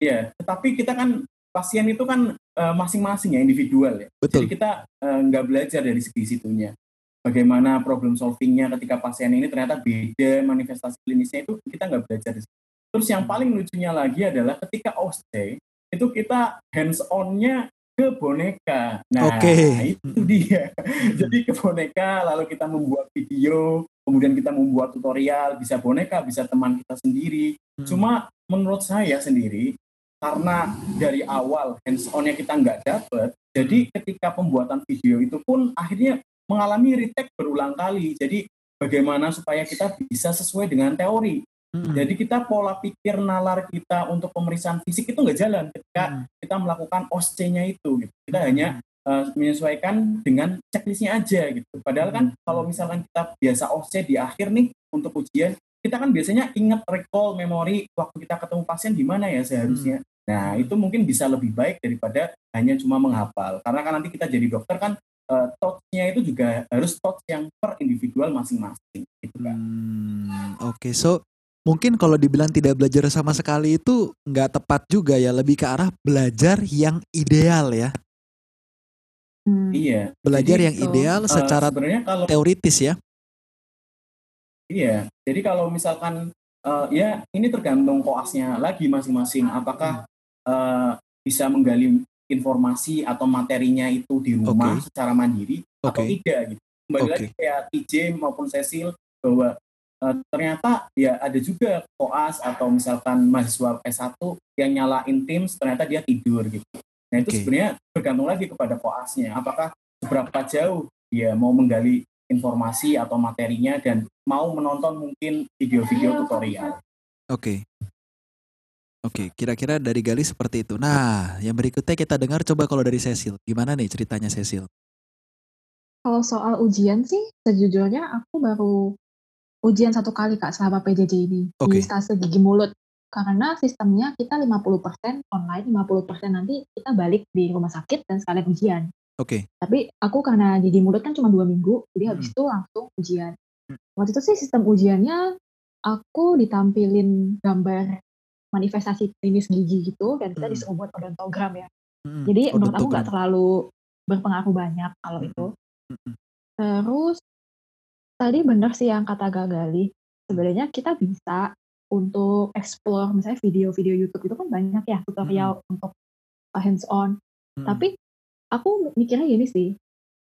Iya, tetapi kita kan pasien itu kan eh, masing-masing ya individual ya. Jadi Betul. kita eh, nggak belajar dari segi situnya. Bagaimana problem solvingnya ketika pasien ini ternyata beda manifestasi klinisnya itu kita nggak belajar. di situ. Terus yang paling lucunya lagi adalah ketika OSCE itu kita hands on-nya ke boneka. Nah, Oke. itu dia. Jadi ke boneka lalu kita membuat video, kemudian kita membuat tutorial, bisa boneka, bisa teman kita sendiri. Mm. Cuma menurut saya sendiri karena dari awal hands on-nya kita nggak dapet, jadi ketika pembuatan video itu pun akhirnya mengalami retake berulang kali. Jadi bagaimana supaya kita bisa sesuai dengan teori. Mm-mm. Jadi kita pola pikir nalar kita untuk pemeriksaan fisik itu nggak jalan ketika Mm. kita melakukan OSCE-nya itu. Gitu. Kita hanya uh, menyesuaikan dengan checklistnya aja gitu. Padahal kan Hmm. kalau misalkan kita biasa OSCE di akhir nih untuk ujian, kita kan biasanya ingat recall memori waktu kita ketemu pasien di mana ya seharusnya. Nah itu mungkin bisa lebih baik daripada hanya cuma menghafal. Karena kan nanti kita jadi dokter kan uh, thoughts-nya itu juga harus thoughts yang per individual masing-masing gitu kan. Hmm, Oke, so mungkin kalau dibilang tidak belajar sama sekali itu nggak tepat juga ya, lebih ke arah belajar yang ideal ya, Hmm. Iya. belajar Jadi, yang so, ideal uh, secara kalau teoritis ya. Iya, jadi kalau misalkan eh, ya ini tergantung koasnya lagi masing-masing. Apakah eh, bisa menggali informasi atau materinya itu di rumah Oke. secara mandiri atau Oke. tidak gitu. Kembali Oke. lagi kayak TJ maupun Cecil bahwa eh, ternyata ya ada juga koas atau misalkan mahasiswa S1 yang nyalain Teams ternyata dia tidur gitu. Nah itu Oke. sebenarnya bergantung lagi kepada koasnya. Apakah seberapa jauh dia mau menggali informasi atau materinya dan mau menonton mungkin video-video tutorial. Oke. Oke, kira-kira dari Gali seperti itu. Nah, yang berikutnya kita dengar coba kalau dari Cecil. Gimana nih ceritanya Cecil? Kalau soal ujian sih, sejujurnya aku baru ujian satu kali Kak selama PJJ ini Oke. di stase gigi mulut. Karena sistemnya kita 50% online, 50% nanti kita balik di rumah sakit dan sekalian ujian. Oke. Tapi aku karena gigi mulut kan cuma dua minggu, jadi habis Hmm. itu langsung ujian. Hmm. Waktu itu sih sistem ujiannya aku ditampilin gambar manifestasi klinis gigi gitu dan kita Hmm. disuruh buat odontogram ya. Mm-mm. Jadi menurut aku Odontogram. nggak terlalu berpengaruh banyak kalau Mm-mm. itu. Mm-mm. Terus tadi benar sih yang kata Gagali. Sebenarnya kita bisa untuk explore misalnya video-video YouTube itu kan banyak ya tutorial untuk hands on. Mm-mm. Tapi aku mikirnya gini sih.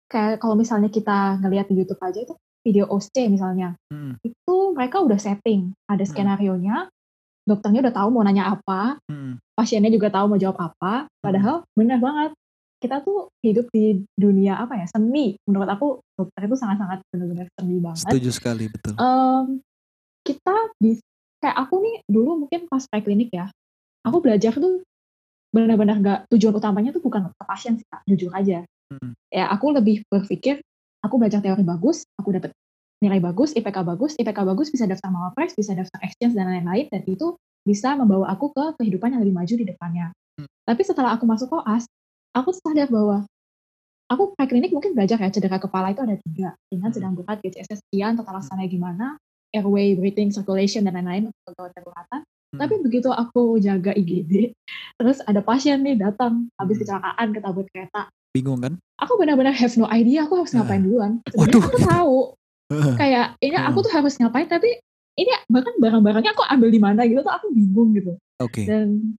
Kayak kalau misalnya kita ngelihat di YouTube aja itu video OSCE misalnya. Mm-mm. Itu mereka udah setting, ada skenario-nya, dokternya udah tahu mau nanya apa, Mm-mm. pasiennya juga tahu mau jawab apa. Padahal benar banget kita tuh hidup di dunia apa ya seni. Menurut aku dokter itu sangat-sangat benar-benar seni banget. Setuju sekali, betul. Em, kita bisa kayak aku nih dulu mungkin pas preklinik ya, aku belajar tuh benar-benar gak tujuan utamanya tuh bukan ke pasien sih kak, jujur aja. Mm. Ya aku lebih berpikir aku belajar teori bagus, aku dapat nilai bagus, IPK bagus, IPK bagus bisa daftar mawapres, bisa daftar exchange dan lain-lain dan itu bisa membawa aku ke kehidupan yang lebih maju di depannya. Hmm. Tapi setelah aku masuk koas, aku sadar bahwa aku preklinik mungkin belajar ya cedera kepala itu ada tiga, ringan, Hmm. sedang berat, GCS sekian, tata laksananya gimana, airway, breathing, circulation dan lain-lain untuk gawat daruratan. Hmm. Tapi begitu aku jaga IGD, terus ada pasien nih datang habis Hmm. kecelakaan ketabrak kereta, Bingung kan? aku benar-benar have no idea aku harus Ah. ngapain duluan. Sebenarnya aku tahu kayak ini Hmm. aku tuh harus ngapain tapi ini bahkan barang-barangnya aku ambil di mana gitu tuh aku bingung gitu. Oke. Dan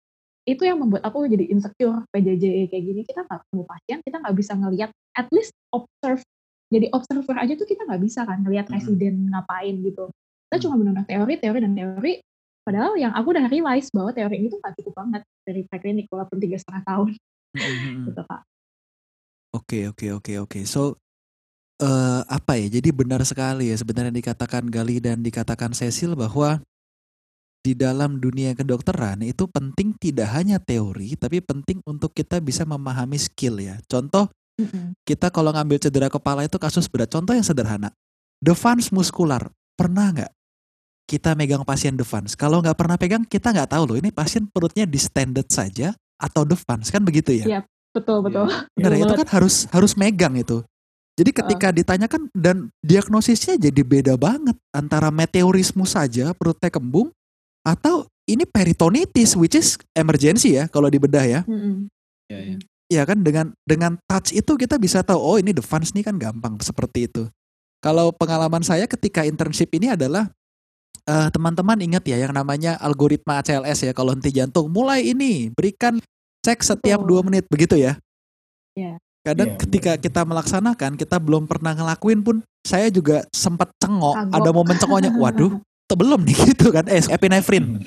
itu yang membuat aku jadi insecure PJJ kayak gini kita nggak ketemu pasien kita nggak bisa ngelihat at least observe jadi observer aja tuh kita nggak bisa kan ngelihat Mm-mm. residen ngapain gitu kita Mm. cuma benar teori teori dan teori padahal yang aku udah realize bahwa teori ini tuh nggak cukup banget dari preklinik walaupun tiga setengah tahun Mm-mm. gitu kak Oke, oke, oke, oke. So, eh apa ya? Jadi benar sekali ya sebenarnya yang dikatakan Gali dan dikatakan Cecil bahwa di dalam dunia kedokteran itu penting tidak hanya teori, tapi penting untuk kita bisa memahami skill ya. Contoh, kita kalau ngambil cedera kepala itu kasus berat. Contoh yang sederhana, the fans muskular. Pernah nggak kita megang pasien defense. Kalau nggak pernah pegang, kita nggak tahu loh ini pasien perutnya distended saja atau defense kan begitu ya? Iya, betul betul. Benar ya, itu kan harus harus megang itu. Jadi ketika ditanyakan dan diagnosisnya jadi beda banget antara meteorisme saja perutnya kembung atau ini peritonitis which is emergency ya kalau dibedah ya. Mm-mm. Iya, iya. Iya kan dengan dengan touch itu kita bisa tahu oh ini defense nih kan gampang seperti itu. Kalau pengalaman saya ketika internship ini adalah eh, teman-teman ingat ya yang namanya algoritma ACLS ya kalau henti jantung mulai ini berikan cek setiap dua menit begitu ya. Iya. Kadang Iya, ketika kita melaksanakan kita belum pernah ngelakuin pun saya juga sempat cengok Kagok. ada momen cengoknya waduh atau belum nih gitu kan eh epinefrin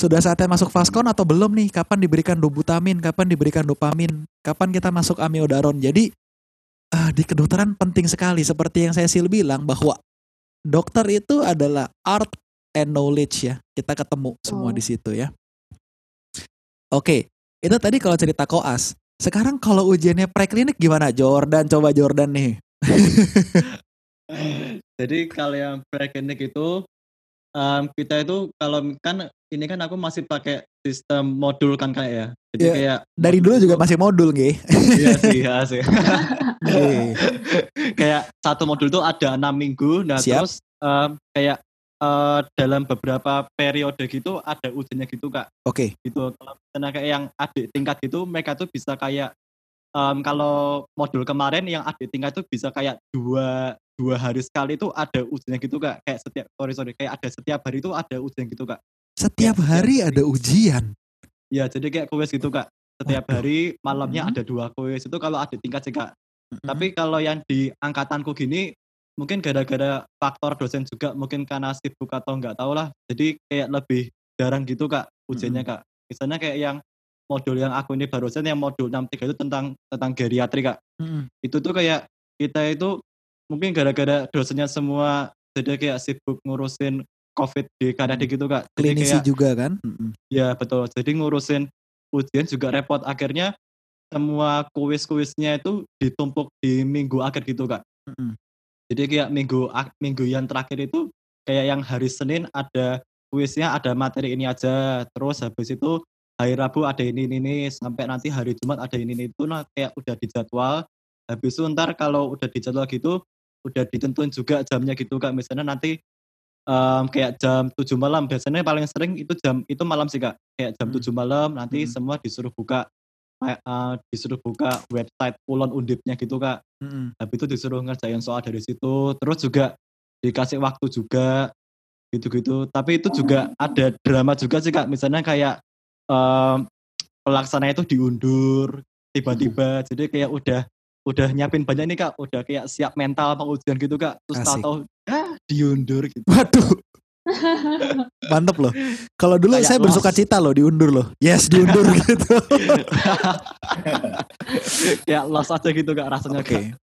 sudah saatnya masuk vaskon atau belum nih? Kapan diberikan dobutamin? Kapan diberikan dopamin? Kapan kita masuk amiodaron? Jadi ah, di kedokteran penting sekali seperti yang saya Sil bilang bahwa dokter itu adalah art and knowledge ya. Kita ketemu semua Oh. di situ ya. Oke, itu tadi kalau cerita koas. Sekarang kalau ujiannya preklinik gimana? Jordan, coba Jordan nih. Jadi kalau yang preklinik itu em, kita itu kalau kan ini kan aku masih pakai sistem modul kan kayak ya. Jadi Iya, kayak Dari dulu juga masih modul nggih. Iya sih, iya sih. Nggih. kayak satu modul itu ada enam minggu, nah Siap. terus em, kayak eh, dalam beberapa periode gitu ada ujiannya gitu kak, Oke. gitu. Kalau kayak yang adik tingkat gitu, mereka tuh bisa kayak em, kalau modul kemarin yang adik tingkat tuh bisa kayak dua dua hari sekali itu ada ujiannya gitu kak, kayak setiap sorry sorry kayak ada setiap hari itu ada ujian gitu kak. Setiap Ya, hari ya. ada ujian. Ya jadi kayak kuis gitu kak. Setiap Waduh. hari malamnya Mhm. ada dua kuis itu kalau adik tingkat sih kak. Mm-mm. Tapi kalau yang di angkatanku gini mungkin gara-gara faktor dosen juga mungkin karena sibuk atau nggak tahu lah. Jadi kayak lebih jarang gitu kak ujiannya kak. Misalnya kayak yang modul yang aku ini barusan yang modul 63 itu tentang tentang geriatri kak. Mm-mm. Itu tuh kayak kita itu mungkin gara-gara dosennya semua jadi kayak sibuk ngurusin covid di Kanada gitu kak. Jadi Klinisi kayak juga kan. Mm-mm. Ya betul. Jadi ngurusin ujian juga repot. Akhirnya semua kuis-kuisnya itu ditumpuk di minggu akhir gitu kak. Jadi kayak minggu minggu yang terakhir itu kayak yang hari Senin ada kuisnya ada materi ini aja. Terus habis itu hari Rabu ada ini ini, ini sampai nanti hari Jumat ada ini, ini itu nah kayak udah dijadwal. Habis itu ntar kalau udah dijadwal gitu udah ditentuin juga jamnya gitu kak. Misalnya nanti em, kayak jam 7 malam biasanya paling sering itu jam itu malam sih kak kayak jam Hmm. 7 malam nanti Hmm. semua disuruh buka eh, disuruh buka website pulon undipnya gitu kak. Mm-mm. habis itu disuruh ngerjain soal dari situ terus juga dikasih waktu juga gitu-gitu. Tapi itu juga ada drama juga sih kak. Misalnya kayak em, pelaksana itu diundur tiba-tiba. Jadi kayak udah udah nyiapin banyak nih kak. Udah kayak siap mental pengujian gitu kak. Terus tahu-tahu ah diundur gitu. Waduh. Mantep loh. Kalau dulu Kayak saya los. bersuka cita loh diundur loh. Yes diundur gitu. kayak los aja gitu kak rasanya Oke. kak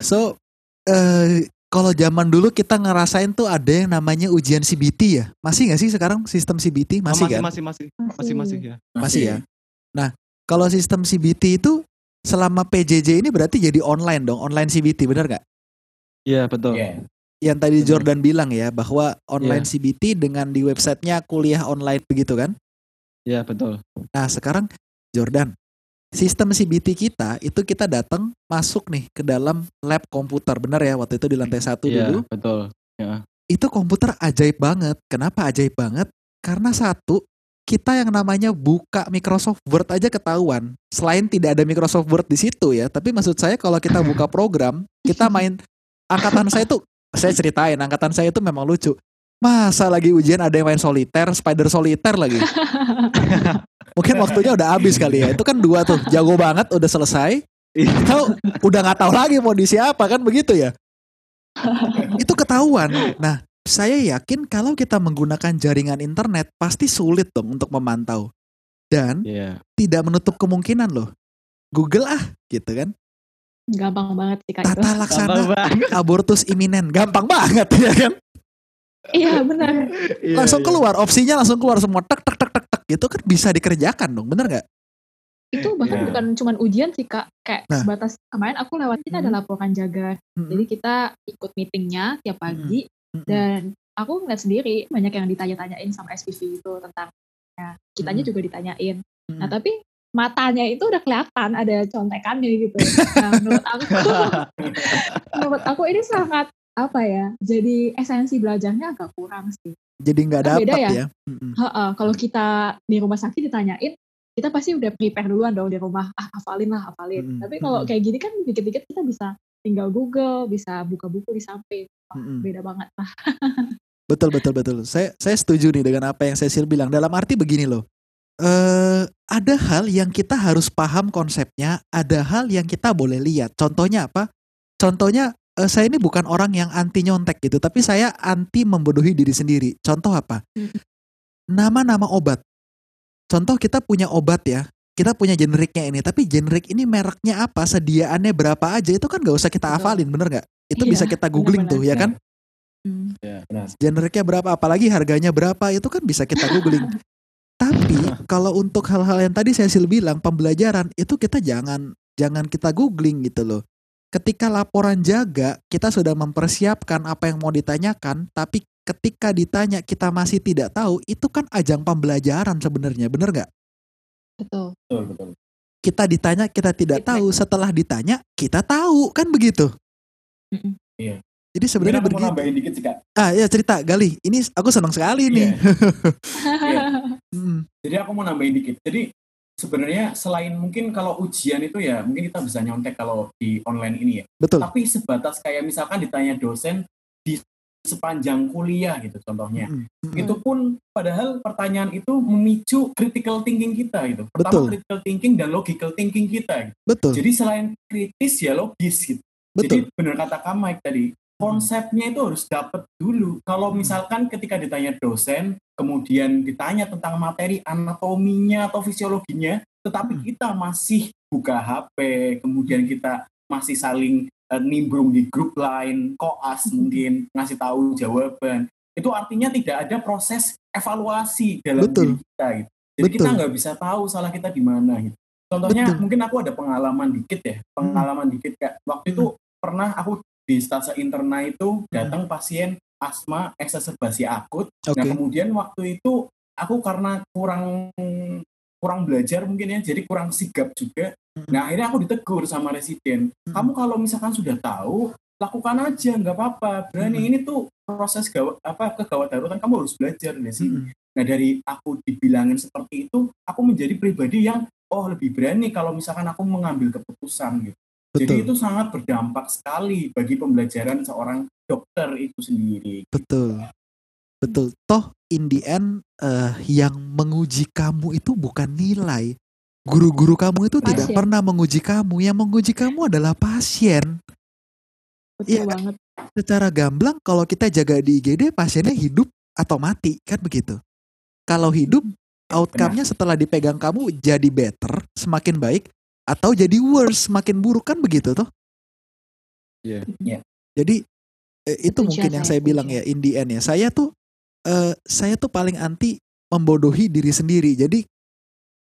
So eh kalau zaman dulu kita ngerasain tuh ada yang namanya ujian CBT ya. Masih nggak sih sekarang sistem CBT? Oh, Masih, kan? masih masih masih masih ya Masih ya. Nah kalau sistem CBT itu selama PJJ ini berarti jadi online dong, online CBT benar nggak? iya betul Iya. Yang tadi Benar. Jordan bilang ya bahwa online Iya. CBT dengan di websitenya kuliah online begitu kan? iya betul Nah sekarang Jordan, sistem CBT kita itu kita datang masuk nih ke dalam lab komputer, benar ya waktu itu di lantai satu iya dulu. betul Itu komputer ajaib banget. Kenapa ajaib banget? Karena satu, kita yang namanya buka Microsoft Word aja ketahuan. Selain tidak ada Microsoft Word di situ ya, tapi maksud saya kalau kita buka program, kita main angkatan saya tuh, saya ceritain angkatan saya itu memang lucu. Masa lagi ujian ada yang main soliter, spider soliter lagi. Mungkin waktunya udah habis kali ya. Itu kan dua tuh, jago banget, udah selesai. Tahu udah nggak tahu lagi mau di siapa kan begitu ya. Itu ketahuan. Nah, saya yakin kalau kita menggunakan jaringan internet pasti sulit dong untuk memantau. Dan iya tidak menutup kemungkinan loh. Google ah, gitu kan. Gampang banget sih kak itu. Tata laksana abortus iminen, gampang banget ya kan. Iya benar. Iya, langsung iya. keluar, opsinya langsung keluar semua tek tek tek tek tek gitu kan bisa dikerjakan dong, bener nggak? Itu bahkan Iya. bukan cuman ujian sih kak. Kayak Nah. sebatas kemarin aku lewat kita ada laporan jaga. Mm-mm. Jadi kita ikut meetingnya tiap pagi Mm-mm. dan aku ngeliat sendiri banyak yang ditanya-tanyain sama SPV itu tentang ya kitanya Hmm. juga ditanyain. Nah Mm. tapi matanya itu udah kelihatan ada contekannya gitu. Nah, menurut aku, menurut aku ini sangat apa ya? Jadi esensi belajarnya agak kurang sih. Jadi nggak Kan beda dapat ya. ya. Heeh, kalau kita di rumah sakit ditanyain, kita pasti udah prepare duluan dong di rumah. Ah, hafalin lah, hafalin. Mm-mm, Tapi kalau kayak gini kan dikit-dikit kita bisa tinggal Google, bisa buka buku di samping. Wah, Mm-mm. beda banget lah. Betul betul betul. Saya saya setuju nih dengan apa yang Cecil bilang. Dalam arti begini loh. Eh ada hal yang kita harus paham konsepnya, ada hal yang kita boleh lihat. Contohnya apa? Contohnya eh, saya ini bukan orang yang anti nyontek gitu, tapi saya anti membodohi diri sendiri. Contoh apa? Hmm. Nama-nama obat. Contoh kita punya obat ya. Kita punya generiknya ini, tapi generik ini mereknya apa, sediaannya berapa aja itu kan gak usah kita hafalin, bener nggak? Itu Iya, bisa kita googling tuh, ya kan? Hmm. Benar. generiknya berapa apalagi harganya berapa itu kan bisa kita googling tapi kalau untuk hal-hal yang tadi Cecil bilang pembelajaran itu kita jangan jangan kita googling gitu loh. Ketika laporan jaga kita sudah mempersiapkan apa yang mau ditanyakan tapi ketika ditanya kita masih tidak tahu itu kan ajang pembelajaran sebenarnya bener nggak? Betul. Betul, betul. kita ditanya kita tidak tahu. Setelah ditanya kita tahu kan begitu? Mm-mm. jadi sebenarnya begitu. nambahin dikit sih, Kak. ah ya cerita. Gali. Ini aku senang sekali nih Mm, Jadi aku mau nambahin dikit. Jadi sebenarnya selain mungkin kalau ujian itu ya mungkin kita bisa nyontek kalau di online ini ya. betul Tapi sebatas kayak misalkan ditanya dosen di sepanjang kuliah gitu contohnya. Mm, mm, Itu pun padahal pertanyaan itu memicu critical thinking kita gitu. Pertama Betul. critical thinking dan logical thinking kita. gitu. betul Jadi selain kritis ya logis gitu. betul Jadi benar kata Kak Mike tadi, konsepnya itu harus dapat dulu. Kalau misalkan ketika ditanya dosen, kemudian ditanya tentang materi anatominya atau fisiologinya, tetapi Hmm. kita masih buka HP, kemudian kita masih saling eh, nimbrung di grup lain, koas mungkin ngasih tahu jawaban. Itu artinya tidak ada proses evaluasi dalam Betul. diri kita gitu. Jadi kita Betul. nggak bisa tahu salah kita di mana gitu. Contohnya Betul. mungkin aku ada pengalaman dikit ya, pengalaman dikit kayak waktu itu pernah aku di stase interna itu datang pasien asma eksaserbasi akut. oke Nah kemudian waktu itu aku karena kurang kurang belajar mungkin ya, jadi kurang sigap juga. Mm-mm. Nah akhirnya aku ditegur sama residen. Mm-mm. Kamu kalau misalkan sudah tahu lakukan aja nggak apa-apa. Berani Mm-mm. ini tuh proses gawat apa kegawat darurat kamu harus belajar di sini. Mm-mm. Nah dari aku dibilangin seperti itu, aku menjadi pribadi yang oh lebih berani kalau misalkan aku mengambil keputusan gitu. Jadi betul itu sangat berdampak sekali bagi pembelajaran seorang dokter itu sendiri. Betul. Betul. Toh in the end eh, yang menguji kamu itu bukan nilai. Guru-guru kamu itu tidak Pasien. pernah menguji kamu. Yang menguji kamu adalah pasien. Betul Iya. banget. Secara gamblang kalau kita jaga di IGD pasiennya hidup atau mati kan begitu. Kalau hidup outcome-nya setelah dipegang kamu jadi better, semakin baik atau jadi worse, semakin buruk kan begitu toh? Iya. Iya. Jadi eh, itu Setuju, mungkin yang saya bilang ya in the end ya. Saya tuh eh, saya tuh paling anti membodohi diri sendiri. Jadi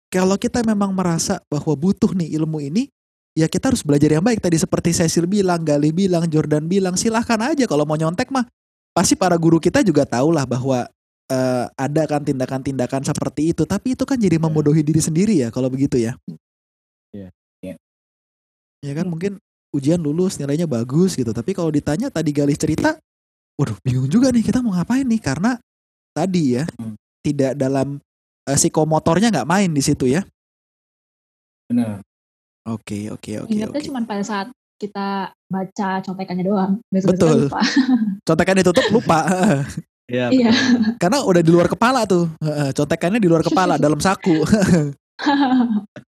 kalau kita memang merasa bahwa butuh nih ilmu ini, ya kita harus belajar yang baik. Tadi seperti Cecil bilang, Gali bilang, Jordan bilang, silahkan aja kalau mau nyontek mah. Pasti para guru kita juga tahu lah bahwa eh, ada kan tindakan-tindakan seperti itu. Tapi itu kan jadi membodohi diri sendiri ya kalau begitu ya. Iya. Iya. Ya kan mungkin ujian lulus nilainya bagus gitu. Tapi kalau ditanya tadi Gali cerita, waduh bingung juga nih kita mau ngapain nih karena tadi ya Hmm. tidak dalam eh, psikomotornya nggak main di situ ya. Benar. Oke oke oke Ingatnya oke. cuma pada saat kita baca contekannya doang. Besok-besok Betul. lupa. Contekan ditutup lupa. Iya. Iya. Karena udah di luar kepala tuh. Heeh, Contekannya di luar kepala dalam saku.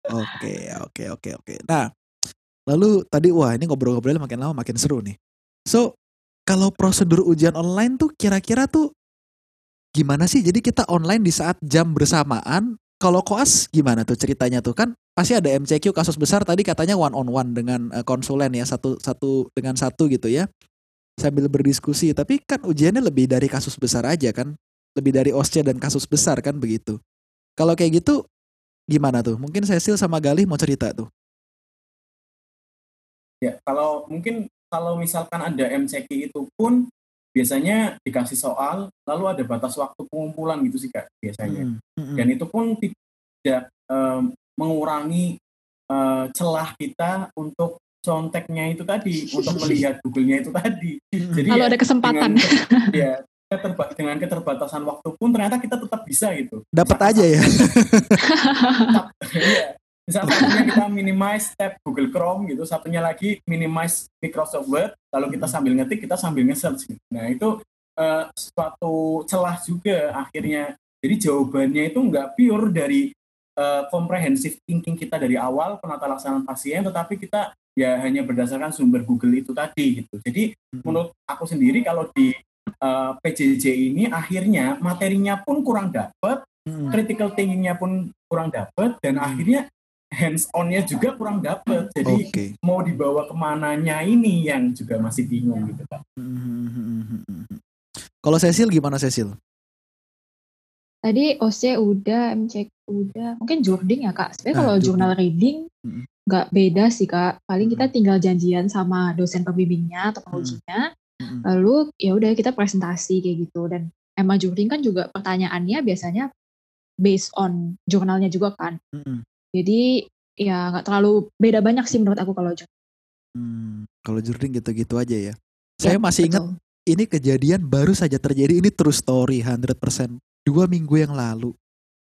Oke, oke, oke, oke. Nah, lalu tadi wah ini ngobrol-ngobrolnya makin lama makin seru nih. So, kalau prosedur ujian online tuh kira-kira tuh gimana sih? Jadi kita online di saat jam bersamaan. Kalau koas gimana tuh ceritanya tuh kan pasti ada MCQ kasus besar tadi katanya one on one dengan eh, konsulen ya satu satu dengan satu gitu ya sambil berdiskusi tapi kan ujiannya lebih dari kasus besar aja kan lebih dari OSCE dan kasus besar kan begitu kalau kayak gitu gimana tuh mungkin Cecil sama Galih mau cerita tuh Ya, kalau mungkin kalau misalkan ada MCQ itu pun biasanya dikasih soal lalu ada batas waktu pengumpulan gitu sih kak biasanya. Mm, mm, mm. Dan itu pun tidak em, mengurangi eh, celah kita untuk conteknya itu tadi, untuk melihat Google-nya itu tadi. Jadi Kalau ya, ada kesempatan. dengan, ya, keterba- dengan keterbatasan waktu pun ternyata kita tetap bisa gitu. Dapat aja ya. Tetap- Iya. Misal satunya kita minimize tab Google Chrome gitu, satunya lagi minimize Microsoft Word, lalu kita sambil ngetik, kita sambil nge-search gitu. Nah itu eh, suatu celah juga akhirnya. Jadi jawabannya itu nggak pure dari eh, comprehensive thinking kita dari awal penata laksanaan pasien, tetapi kita ya hanya berdasarkan sumber Google itu tadi gitu. Jadi menurut aku sendiri kalau di eh, PJJ ini akhirnya materinya pun kurang dapat, Mm, critical thinkingnya pun kurang dapat dan Hmm. akhirnya hands onnya juga kurang dapat jadi Oke. mau dibawa ke mananya ini yang juga masih bingung gitu Mm, Kalau Cecil gimana Cecil? Tadi OC udah, MCQ udah. Mungkin journaling ya kak. Sebenarnya Ah, kalau journal reading Mm. nggak beda sih kak. Paling kita tinggal janjian sama dosen pembimbingnya atau Mm. pengujinya. Mm, Lalu ya udah kita presentasi kayak gitu. Dan emang journaling kan juga pertanyaannya biasanya based on jurnalnya juga kan. mm, Jadi ya nggak terlalu beda banyak sih menurut aku kalau journaling. mm. Kalau journaling gitu-gitu aja ya. Saya Ya, masih ingat ini kejadian baru saja terjadi ini true story 100% dua minggu yang lalu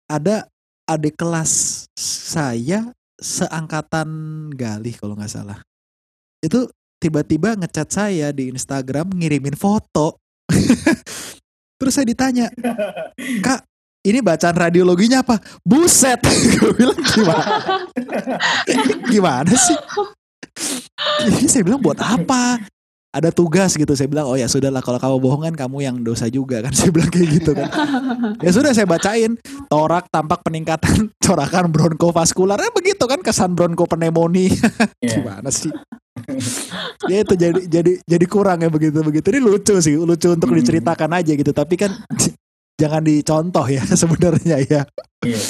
ada adik kelas saya seangkatan Galih kalau nggak salah itu tiba-tiba ngechat saya di Instagram ngirimin foto terus saya ditanya kak ini bacaan radiologinya apa? Buset. Gue bilang gimana? Gimana sih? Ini saya bilang buat apa? Ada tugas gitu. Saya bilang oh ya sudahlah kalau kamu bohong kan kamu yang dosa juga kan saya bilang kayak gitu kan. Ya sudah saya bacain. Torak tampak peningkatan corakan bronkovaskular. Ya begitu kan kesan bronkopneumonia ya gimana sih? Ya itu jadi jadi jadi kurang ya begitu begitu ini lucu sih lucu untuk Hmm. diceritakan aja gitu. Tapi kan jangan dicontoh ya sebenarnya ya iya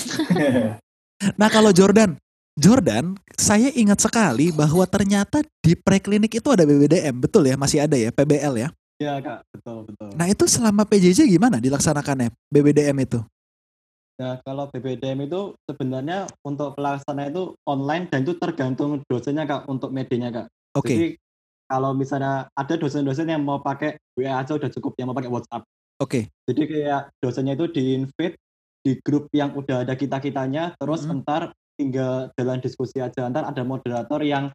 nah kalau Jordan Jordan, saya ingat sekali bahwa ternyata di preklinik itu ada BBDM, betul ya? Masih ada ya PBL ya? Iya kak, betul betul. Nah itu selama PJJ gimana dilaksanakannya BBDM itu? Nah, kalau BBDM itu sebenarnya untuk pelaksana itu online dan itu tergantung dosennya kak untuk medianya kak. Oke, Jadi kalau misalnya ada dosen-dosen yang mau pakai WA aja udah cukup, yang mau pakai WhatsApp. Oke, Jadi kayak dosennya itu di invite di grup yang udah ada kita kitanya, terus Mhm. entar tinggal jalan diskusi aja. Entar ada moderator yang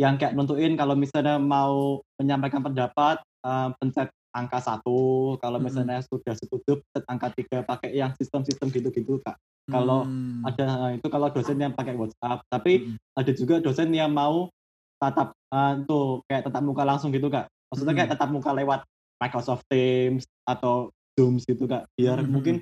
yang kayak nentuin kalau misalnya mau menyampaikan pendapat eh, pencet angka satu, kalau misalnya sudah setuju pencet angka tiga pakai yang sistem-sistem gitu-gitu kak. Kalau Hmm, ada nah, itu kalau dosen yang pakai WhatsApp tapi Mm. ada juga dosen yang mau tatap eh, tuh kayak tatap muka langsung gitu kak maksudnya kayak tatap muka lewat Microsoft Teams atau Zoom gitu kak biar Mm. mungkin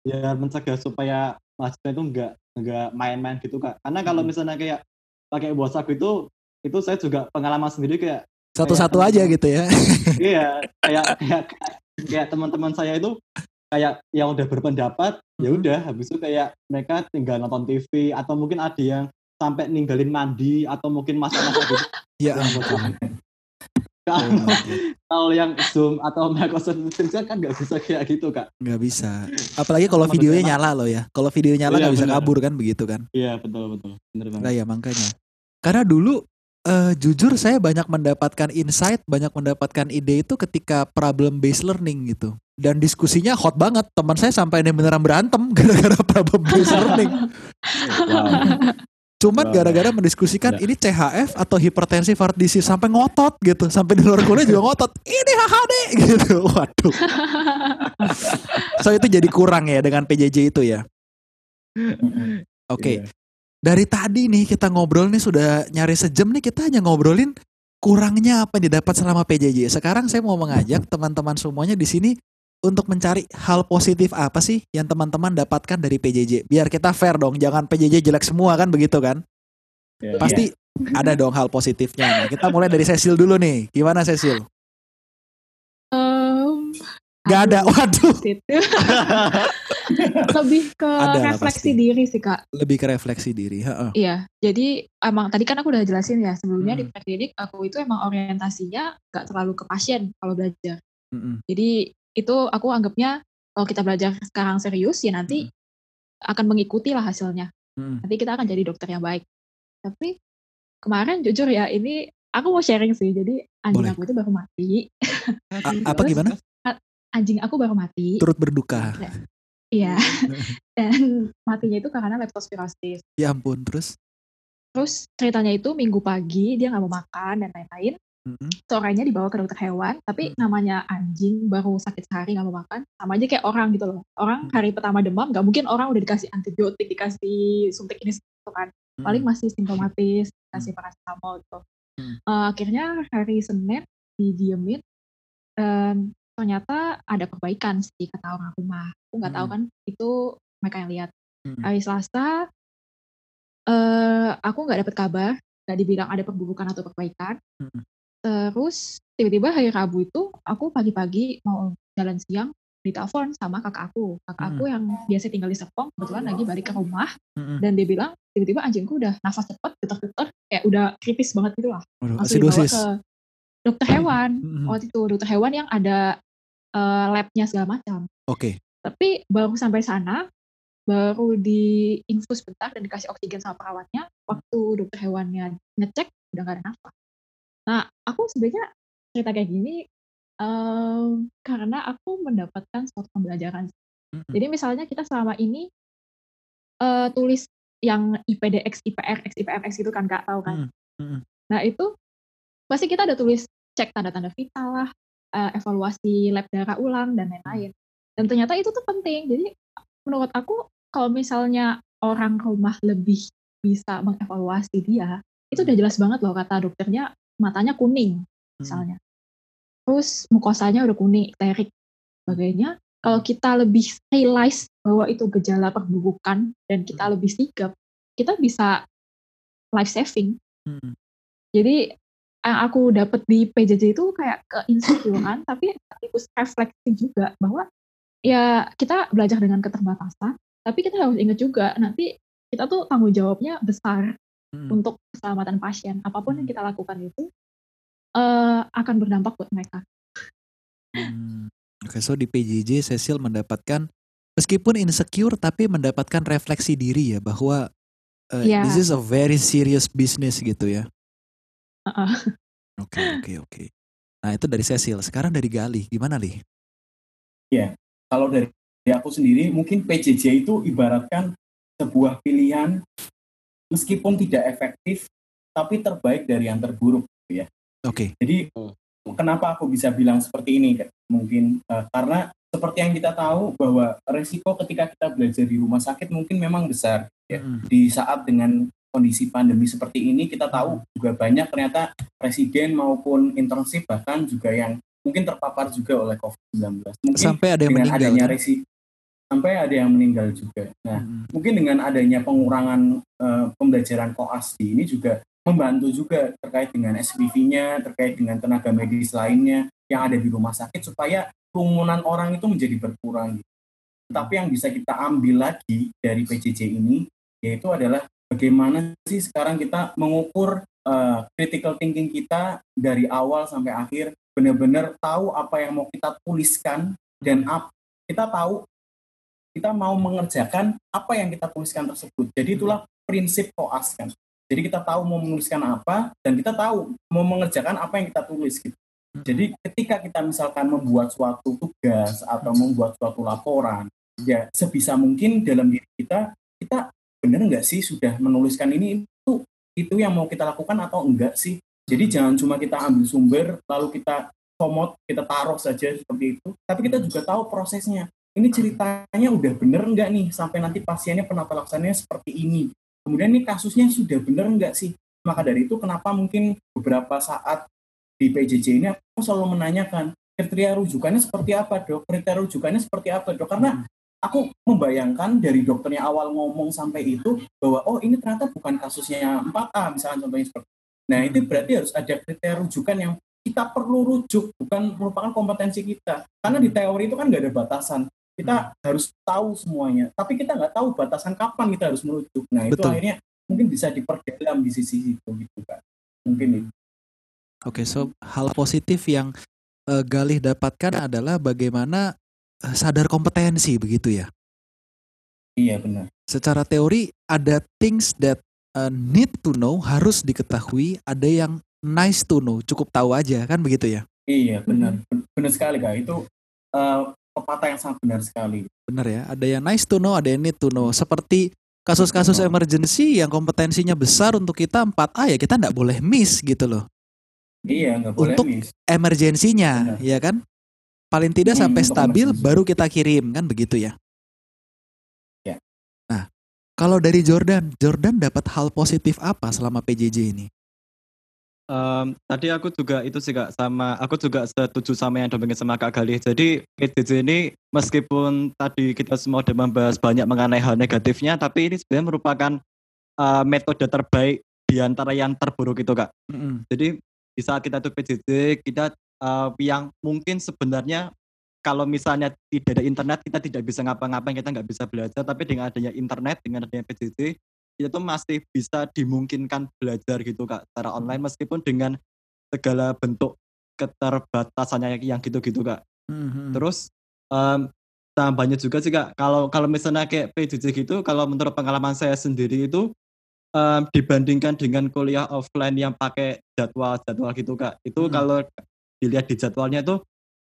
biar mencegah supaya mahasiswa itu enggak enggak main-main gitu kak karena kalau Mm. misalnya kayak pakai WhatsApp itu itu saya juga pengalaman sendiri kayak satu-satu aja gitu ya. iya kayak kayak kayak teman-teman saya itu kayak yang udah berpendapat ya Mhm. udah habis itu kayak mereka tinggal nonton TV atau mungkin ada yang sampai ninggalin mandi atau mungkin masak-masak gitu Ya Yang ampun. WhatsApp. Oh kalau God. kalau yang Zoom atau Microsoft Teams kan nggak bisa kayak gitu kak Nggak bisa. Apalagi kalau videonya nyala loh ya. Kalau video nyala Iya, nggak bisa kabur kan begitu kan? iya betul betul bener banget Nah ya makanya. Karena dulu eh, jujur saya banyak mendapatkan insight, banyak mendapatkan ide itu ketika problem based learning gitu. Dan diskusinya hot banget. Teman saya sampai ini beneran berantem gara-gara problem based learning. wow Cuman Wow. gara-gara mendiskusikan Ya. ini CHF atau hipertensi heart disease sampai ngotot gitu. Sampai di luar kuliah juga ngotot. Ini HHD gitu. Waduh. So itu jadi kurang ya dengan PJJ itu ya. Oke. Iya. Dari tadi nih kita ngobrol nih sudah nyari sejam nih kita hanya ngobrolin kurangnya apa yang didapat selama PJJ. Sekarang saya mau mengajak teman-teman semuanya di sini untuk mencari hal positif apa sih yang teman-teman dapatkan dari PJJ. Biar kita fair dong, jangan PJJ jelek semua kan begitu kan? Iya. Pasti ada dong hal positifnya. Nah, kita mulai dari Cecil dulu nih. Gimana Cecil? Em, Gak ada. aduh, Waduh. Lebih ke Ada refleksi pasti. diri sih kak. Lebih ke refleksi diri. Heeh. Iya, jadi emang tadi kan aku udah jelasin ya sebelumnya di Hmm. preklinik aku itu emang orientasinya nggak terlalu ke pasien kalau belajar. Mm-mm. Jadi itu aku anggapnya kalau kita belajar sekarang serius ya nanti akan mengikuti lah hasilnya. Mm-mm. Nanti kita akan jadi dokter yang baik. Tapi kemarin jujur ya ini aku mau sharing sih. Jadi anjing Boleh. aku itu baru mati. A- apa Terus, gimana? Anjing aku baru mati. Turut berduka. Iya. Dan matinya itu karena leptospirosis. Ya ampun, terus? Terus ceritanya itu minggu pagi dia nggak mau makan dan lain-lain. Mm-mm. Sorenya dibawa ke dokter hewan, tapi namanya anjing baru sakit sehari nggak mau makan, sama aja kayak orang gitu loh. Orang Hmm. hari pertama demam, nggak mungkin orang udah dikasih antibiotik, dikasih suntik ini gitu kan. Paling masih simptomatis, kasih paracetamol gitu. Hmm. Eh, akhirnya hari Senin didiemin, dan ternyata ada perbaikan sih kata orang rumah. Aku nggak tahu Hmm. kan itu mereka yang lihat. Mm-mm. Hari Selasa, eh aku nggak dapet kabar, nggak dibilang ada perburukan atau perbaikan. Mm-mm. Terus tiba-tiba hari Rabu itu aku pagi-pagi mau jalan siang ditelepon sama kakak aku. Kakak aku yang biasa tinggal di Serpong kebetulan lagi balik ke rumah Mm-mm. dan dia bilang tiba-tiba anjingku udah nafas cepet, getar-getar, kayak udah kritis banget gitu lah. Waduh, Langsung dibawa ke dokter hewan. Mm-mm. Waktu itu dokter hewan yang ada eh, labnya segala macam. Oke. Tapi baru sampai sana, baru diinfus bentar dan dikasih oksigen sama perawatnya. Waktu dokter hewannya ngecek, udah gak ada nafas. Nah, aku sebenarnya cerita kayak gini em, karena aku mendapatkan suatu pembelajaran. Mm-mm. Jadi misalnya kita selama ini eh, tulis yang IPDX, IPRX, IPFX itu kan nggak tahu kan. Mm, mm-mm. Nah itu pasti kita ada tulis cek tanda-tanda vital lah, eh, evaluasi lab darah ulang dan lain-lain. Dan ternyata itu tuh penting. Jadi menurut aku kalau misalnya orang rumah lebih bisa mengevaluasi dia, itu udah jelas banget loh kata dokternya matanya kuning misalnya. Terus mukosanya udah kuning, ekterik, sebagainya. Kalau kita lebih realize bahwa itu gejala perburukan dan kita lebih sigap, kita bisa life saving. Mm-mm. Jadi yang aku dapat di PJJ itu kayak keinsecurean, tapi sekaligus refleksi juga bahwa ya kita belajar dengan keterbatasan, tapi kita harus ingat juga nanti kita tuh tanggung jawabnya besar Mm-mm. untuk keselamatan pasien. Apa pun yang kita lakukan itu eh, akan berdampak buat mereka. Hmm. Oke, so di PJJ Cecil mendapatkan meskipun insecure tapi mendapatkan refleksi diri ya bahwa uh, Iya. this is a very serious business gitu ya. Heeh. Oke, oke, oke. Nah, itu dari Cecil. Sekarang dari Gali. Gimana, Li? Kalau dari dari aku sendiri, mungkin PJJ itu ibaratkan sebuah pilihan meskipun tidak efektif, tapi terbaik dari yang terburuk. Oke. Jadi kenapa aku bisa bilang seperti ini? Mungkin eh, karena seperti yang kita tahu bahwa resiko ketika kita belajar di rumah sakit mungkin memang besar. Ya. Mm-mm. Di saat dengan kondisi pandemi seperti ini kita tahu juga banyak ternyata presiden maupun internship bahkan juga yang mungkin terpapar juga oleh COVID-19. Mungkin Sampai ada yang dengan meninggal. adanya kan? resi sampai ada yang meninggal juga. Nah, Mm-mm. mungkin dengan adanya pengurangan eh, pembelajaran koas di ini juga membantu juga terkait dengan SPV-nya, terkait dengan tenaga medis lainnya yang ada di rumah sakit supaya kerumunan orang itu menjadi berkurang. Tapi yang bisa kita ambil lagi dari PJJ ini yaitu adalah bagaimana sih sekarang kita mengukur eh, critical thinking kita dari awal sampai akhir benar-benar tahu apa yang mau kita tuliskan dan ap- kita tahu kita mau mengerjakan apa yang kita tuliskan tersebut. Jadi itulah prinsip koas kan. Jadi kita tahu mau menuliskan apa dan kita tahu mau mengerjakan apa yang kita tulis gitu. Jadi ketika kita misalkan membuat suatu tugas atau membuat suatu laporan, ya sebisa mungkin dalam diri kita kita benar nggak sih sudah menuliskan ini itu itu yang mau kita lakukan atau enggak sih? Jadi jangan cuma kita ambil sumber lalu kita komot kita taruh saja seperti itu, tapi kita juga tahu prosesnya. Ini ceritanya udah bener nggak nih sampai nanti pasiennya penata laksananya seperti ini. Kemudian ini kasusnya sudah bener nggak sih? Maka dari itu kenapa mungkin beberapa saat di PJJ ini aku selalu menanyakan kriteria rujukannya seperti apa dok? Kriteria rujukannya seperti apa dok? Karena aku membayangkan dari dokternya awal ngomong sampai itu bahwa oh ini ternyata bukan kasusnya 4A misalnya contohnya seperti itu. Nah itu berarti harus ada kriteria rujukan yang kita perlu rujuk bukan merupakan kompetensi kita karena di teori itu kan nggak ada batasan kita harus tahu semuanya tapi kita nggak tahu batasan kapan kita harus merujuk nah itu Betul. akhirnya mungkin bisa diperdalam di sisi itu gitu kan mungkin itu Oke, so hal positif yang eh, Galih dapatkan adalah bagaimana eh, sadar kompetensi begitu ya. Iya benar. Secara teori ada things that uh, need to know harus diketahui, ada yang nice to know cukup tahu aja kan begitu ya. Iya benar. Benar sekali kak. Itu uh, pepatah yang sangat benar sekali. Benar ya. Ada yang nice to know, ada yang need to know. Seperti kasus-kasus emergency yang kompetensinya besar untuk kita 4A ya kita nggak boleh miss gitu loh. Iya nggak boleh Untuk- miss. Emergensinya Benar. ya kan. Paling tidak Hmm, sampai untuk stabil emergency. baru kita kirim kan begitu ya. Ya. Nah, kalau dari Jordan, Jordan dapat hal positif apa selama PJJ ini? Em, tadi aku juga itu sih kak sama aku juga setuju sama yang diomongin sama kak Galih. Jadi PJJ ini meskipun tadi kita semua udah membahas banyak mengenai hal negatifnya, tapi ini sebenarnya merupakan eh, metode terbaik di antara yang terburuk itu kak. Jadi di saat kita tuh PJJ kita eh, yang mungkin sebenarnya kalau misalnya tidak ada internet kita tidak bisa ngapa-ngapain kita nggak bisa belajar tapi dengan adanya internet dengan adanya PJJ tuh masih bisa dimungkinkan belajar gitu kak secara online meskipun dengan segala bentuk keterbatasannya yang gitu-gitu kak Mhm. terus em, tambahnya juga sih kak kalau kalau misalnya kayak PJJ gitu kalau menurut pengalaman saya sendiri itu em, dibandingkan dengan kuliah offline yang pakai jadwal-jadwal gitu kak itu Hmm. kalau dilihat di jadwalnya itu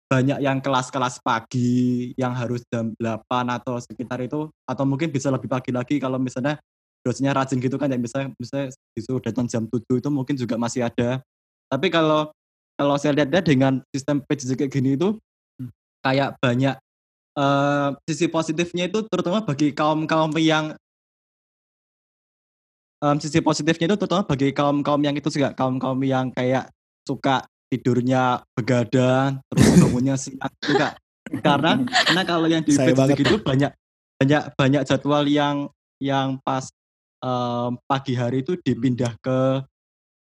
banyak yang kelas-kelas pagi yang harus jam 8 atau sekitar itu atau mungkin bisa lebih pagi lagi kalau misalnya dosennya rajin gitu kan yang bisa bisa disuruh datang jam 7 itu mungkin juga masih ada tapi kalau kalau saya lihat dengan sistem PJJ kayak gini itu Hmm. kayak banyak eh, sisi positifnya itu terutama bagi kaum kaum yang em, sisi positifnya itu terutama bagi kaum kaum yang itu Kak. kaum kaum yang kayak suka tidurnya begadang terus bangunnya siang itu kak karena karena kalau yang di PJJ itu banyak banyak banyak jadwal yang yang pas em, pagi hari itu dipindah ke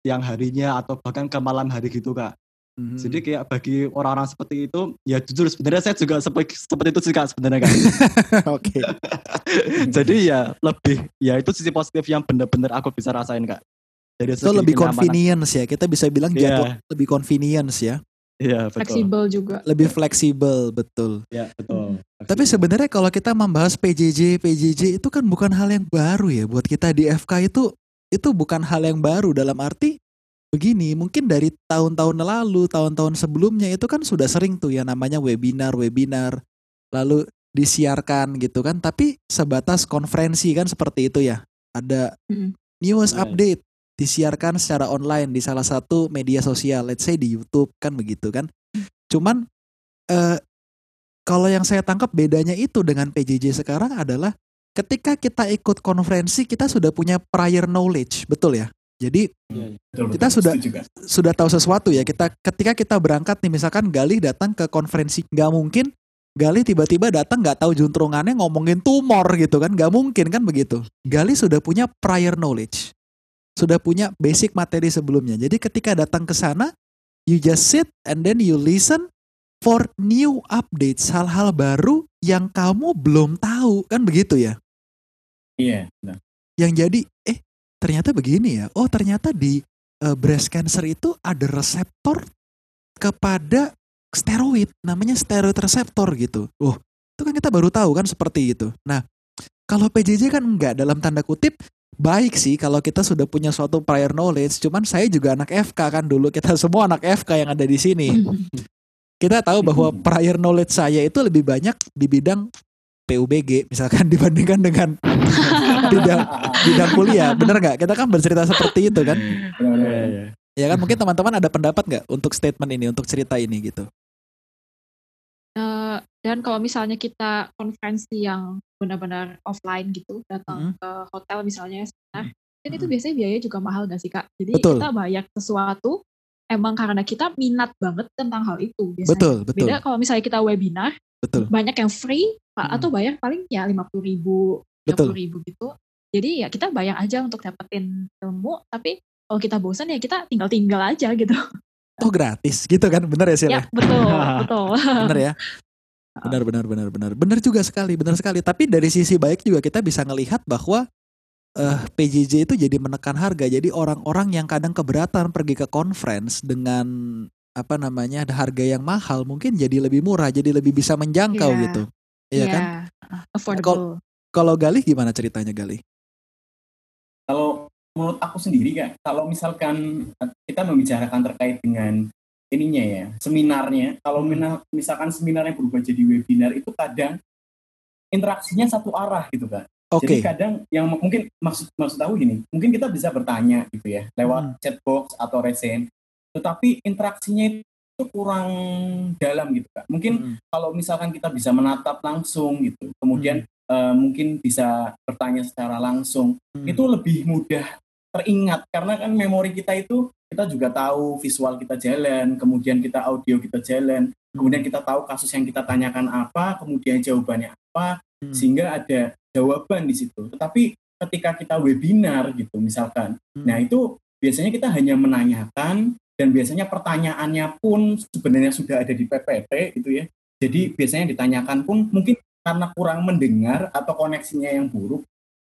siang harinya atau bahkan ke malam hari gitu kak Mhm. jadi kayak bagi orang-orang seperti itu, ya jujur sebenarnya saya juga seperti seperti itu sih kak sebenarnya kak. Oke. Jadi ya lebih, ya itu sisi positif yang benar-benar aku bisa rasain kak. Dari Itu lebih kenyamanan. convenience ya. Kita bisa bilang Iya. jadwal lebih convenience ya. Iya betul. Fleksibel juga. Lebih fleksibel, betul. Ya betul. Tapi sebenarnya kalau kita membahas PJJ, PJJ itu kan bukan hal yang baru ya buat kita di FK itu itu bukan hal yang baru dalam arti begini, mungkin dari tahun-tahun lalu, tahun-tahun sebelumnya itu kan sudah sering tuh ya namanya webinar-webinar lalu disiarkan gitu kan, tapi sebatas konferensi kan seperti itu ya. Ada Mm. news Right. update disiarkan secara online di salah satu media sosial, let's say di YouTube kan begitu kan. Cuman eh kalau yang saya tangkap bedanya itu dengan PJJ sekarang adalah ketika kita ikut konferensi kita sudah punya prior knowledge, betul ya? Jadi Betul, betul, Kita sudah- sudah tahu sesuatu ya. Kita ketika kita berangkat nih misalkan Galih datang ke konferensi nggak mungkin Galih tiba-tiba datang nggak tahu juntrungannya ngomongin tumor gitu kan nggak mungkin kan begitu. Galih sudah punya prior knowledge, sudah punya basic materi sebelumnya. Jadi ketika datang ke sana, you just sit and then you listen for new updates, hal-hal baru yang kamu belum tahu kan begitu ya? Iya, benar. yang jadi eh ternyata begini ya oh ternyata di eh, breast cancer itu ada reseptor kepada steroid namanya steroid reseptor gitu. Oh itu kan kita baru tahu kan seperti itu. Nah kalau PJJ kan enggak dalam tanda kutip baik sih kalau kita sudah punya suatu prior knowledge cuman saya juga anak FK kan dulu kita semua anak FK yang ada di sini kita tahu bahwa prior knowledge saya itu lebih banyak di bidang PUBG misalkan dibandingkan dengan bidang bidang kuliah bener nggak kita kan bercerita seperti itu kan. Iya, iya. ya kan mungkin teman-teman ada pendapat nggak untuk statement ini untuk cerita ini gitu Eh, dan kalau misalnya kita konferensi yang benar-benar offline gitu, datang ke hotel misalnya, seminar, kan itu Mm-mm. biasanya biayanya juga mahal gak sih kak? Jadi Betul. kita bayar sesuatu emang karena kita minat banget tentang hal itu biasanya. betul betul Beda kalau misalnya kita webinar, betul banyak yang free Mm-mm. atau bayar paling ya lima puluh ribu, Betul. ribu gitu. Jadi ya kita bayar aja untuk dapetin ilmu, tapi kalau kita bosan ya kita tinggal-tinggal aja gitu. oh gratis gitu kan bener ya Sil ya betul, betul. bener ya benar benar benar benar benar juga sekali benar sekali tapi dari sisi baik juga kita bisa ngelihat bahwa eh PJJ itu jadi menekan harga jadi orang-orang yang kadang keberatan pergi ke conference dengan apa namanya ada harga yang mahal mungkin jadi lebih murah jadi lebih bisa menjangkau Iya. gitu iya kan uh, affordable. kalau Galih gimana ceritanya Galih Kalau menurut aku sendiri kan, kalau misalkan kita membicarakan terkait dengan ininya ya, seminarnya, kalau Hmm. misalkan seminarnya berubah jadi webinar itu kadang interaksinya satu arah gitu kan. Oke Jadi kadang yang mungkin maksud maksud aku gini, mungkin kita bisa bertanya gitu ya lewat Hmm. chatbox atau resen, tetapi interaksinya itu kurang dalam gitu kan. Mungkin Mm-mm. kalau misalkan kita bisa menatap langsung gitu, kemudian Hmm. eh, mungkin bisa bertanya secara langsung, Mm-mm. itu lebih mudah teringat karena kan memori kita itu kita juga tahu visual kita jalan, kemudian kita audio kita jalan, kemudian kita tahu kasus yang kita tanyakan apa, kemudian jawabannya apa, Hmm. sehingga ada jawaban di situ. Tetapi ketika kita webinar gitu misalkan, Hmm. nah itu biasanya kita hanya menanyakan dan biasanya pertanyaannya pun sebenarnya sudah ada di PPT gitu ya. Jadi biasanya ditanyakan pun mungkin karena kurang mendengar atau koneksinya yang buruk.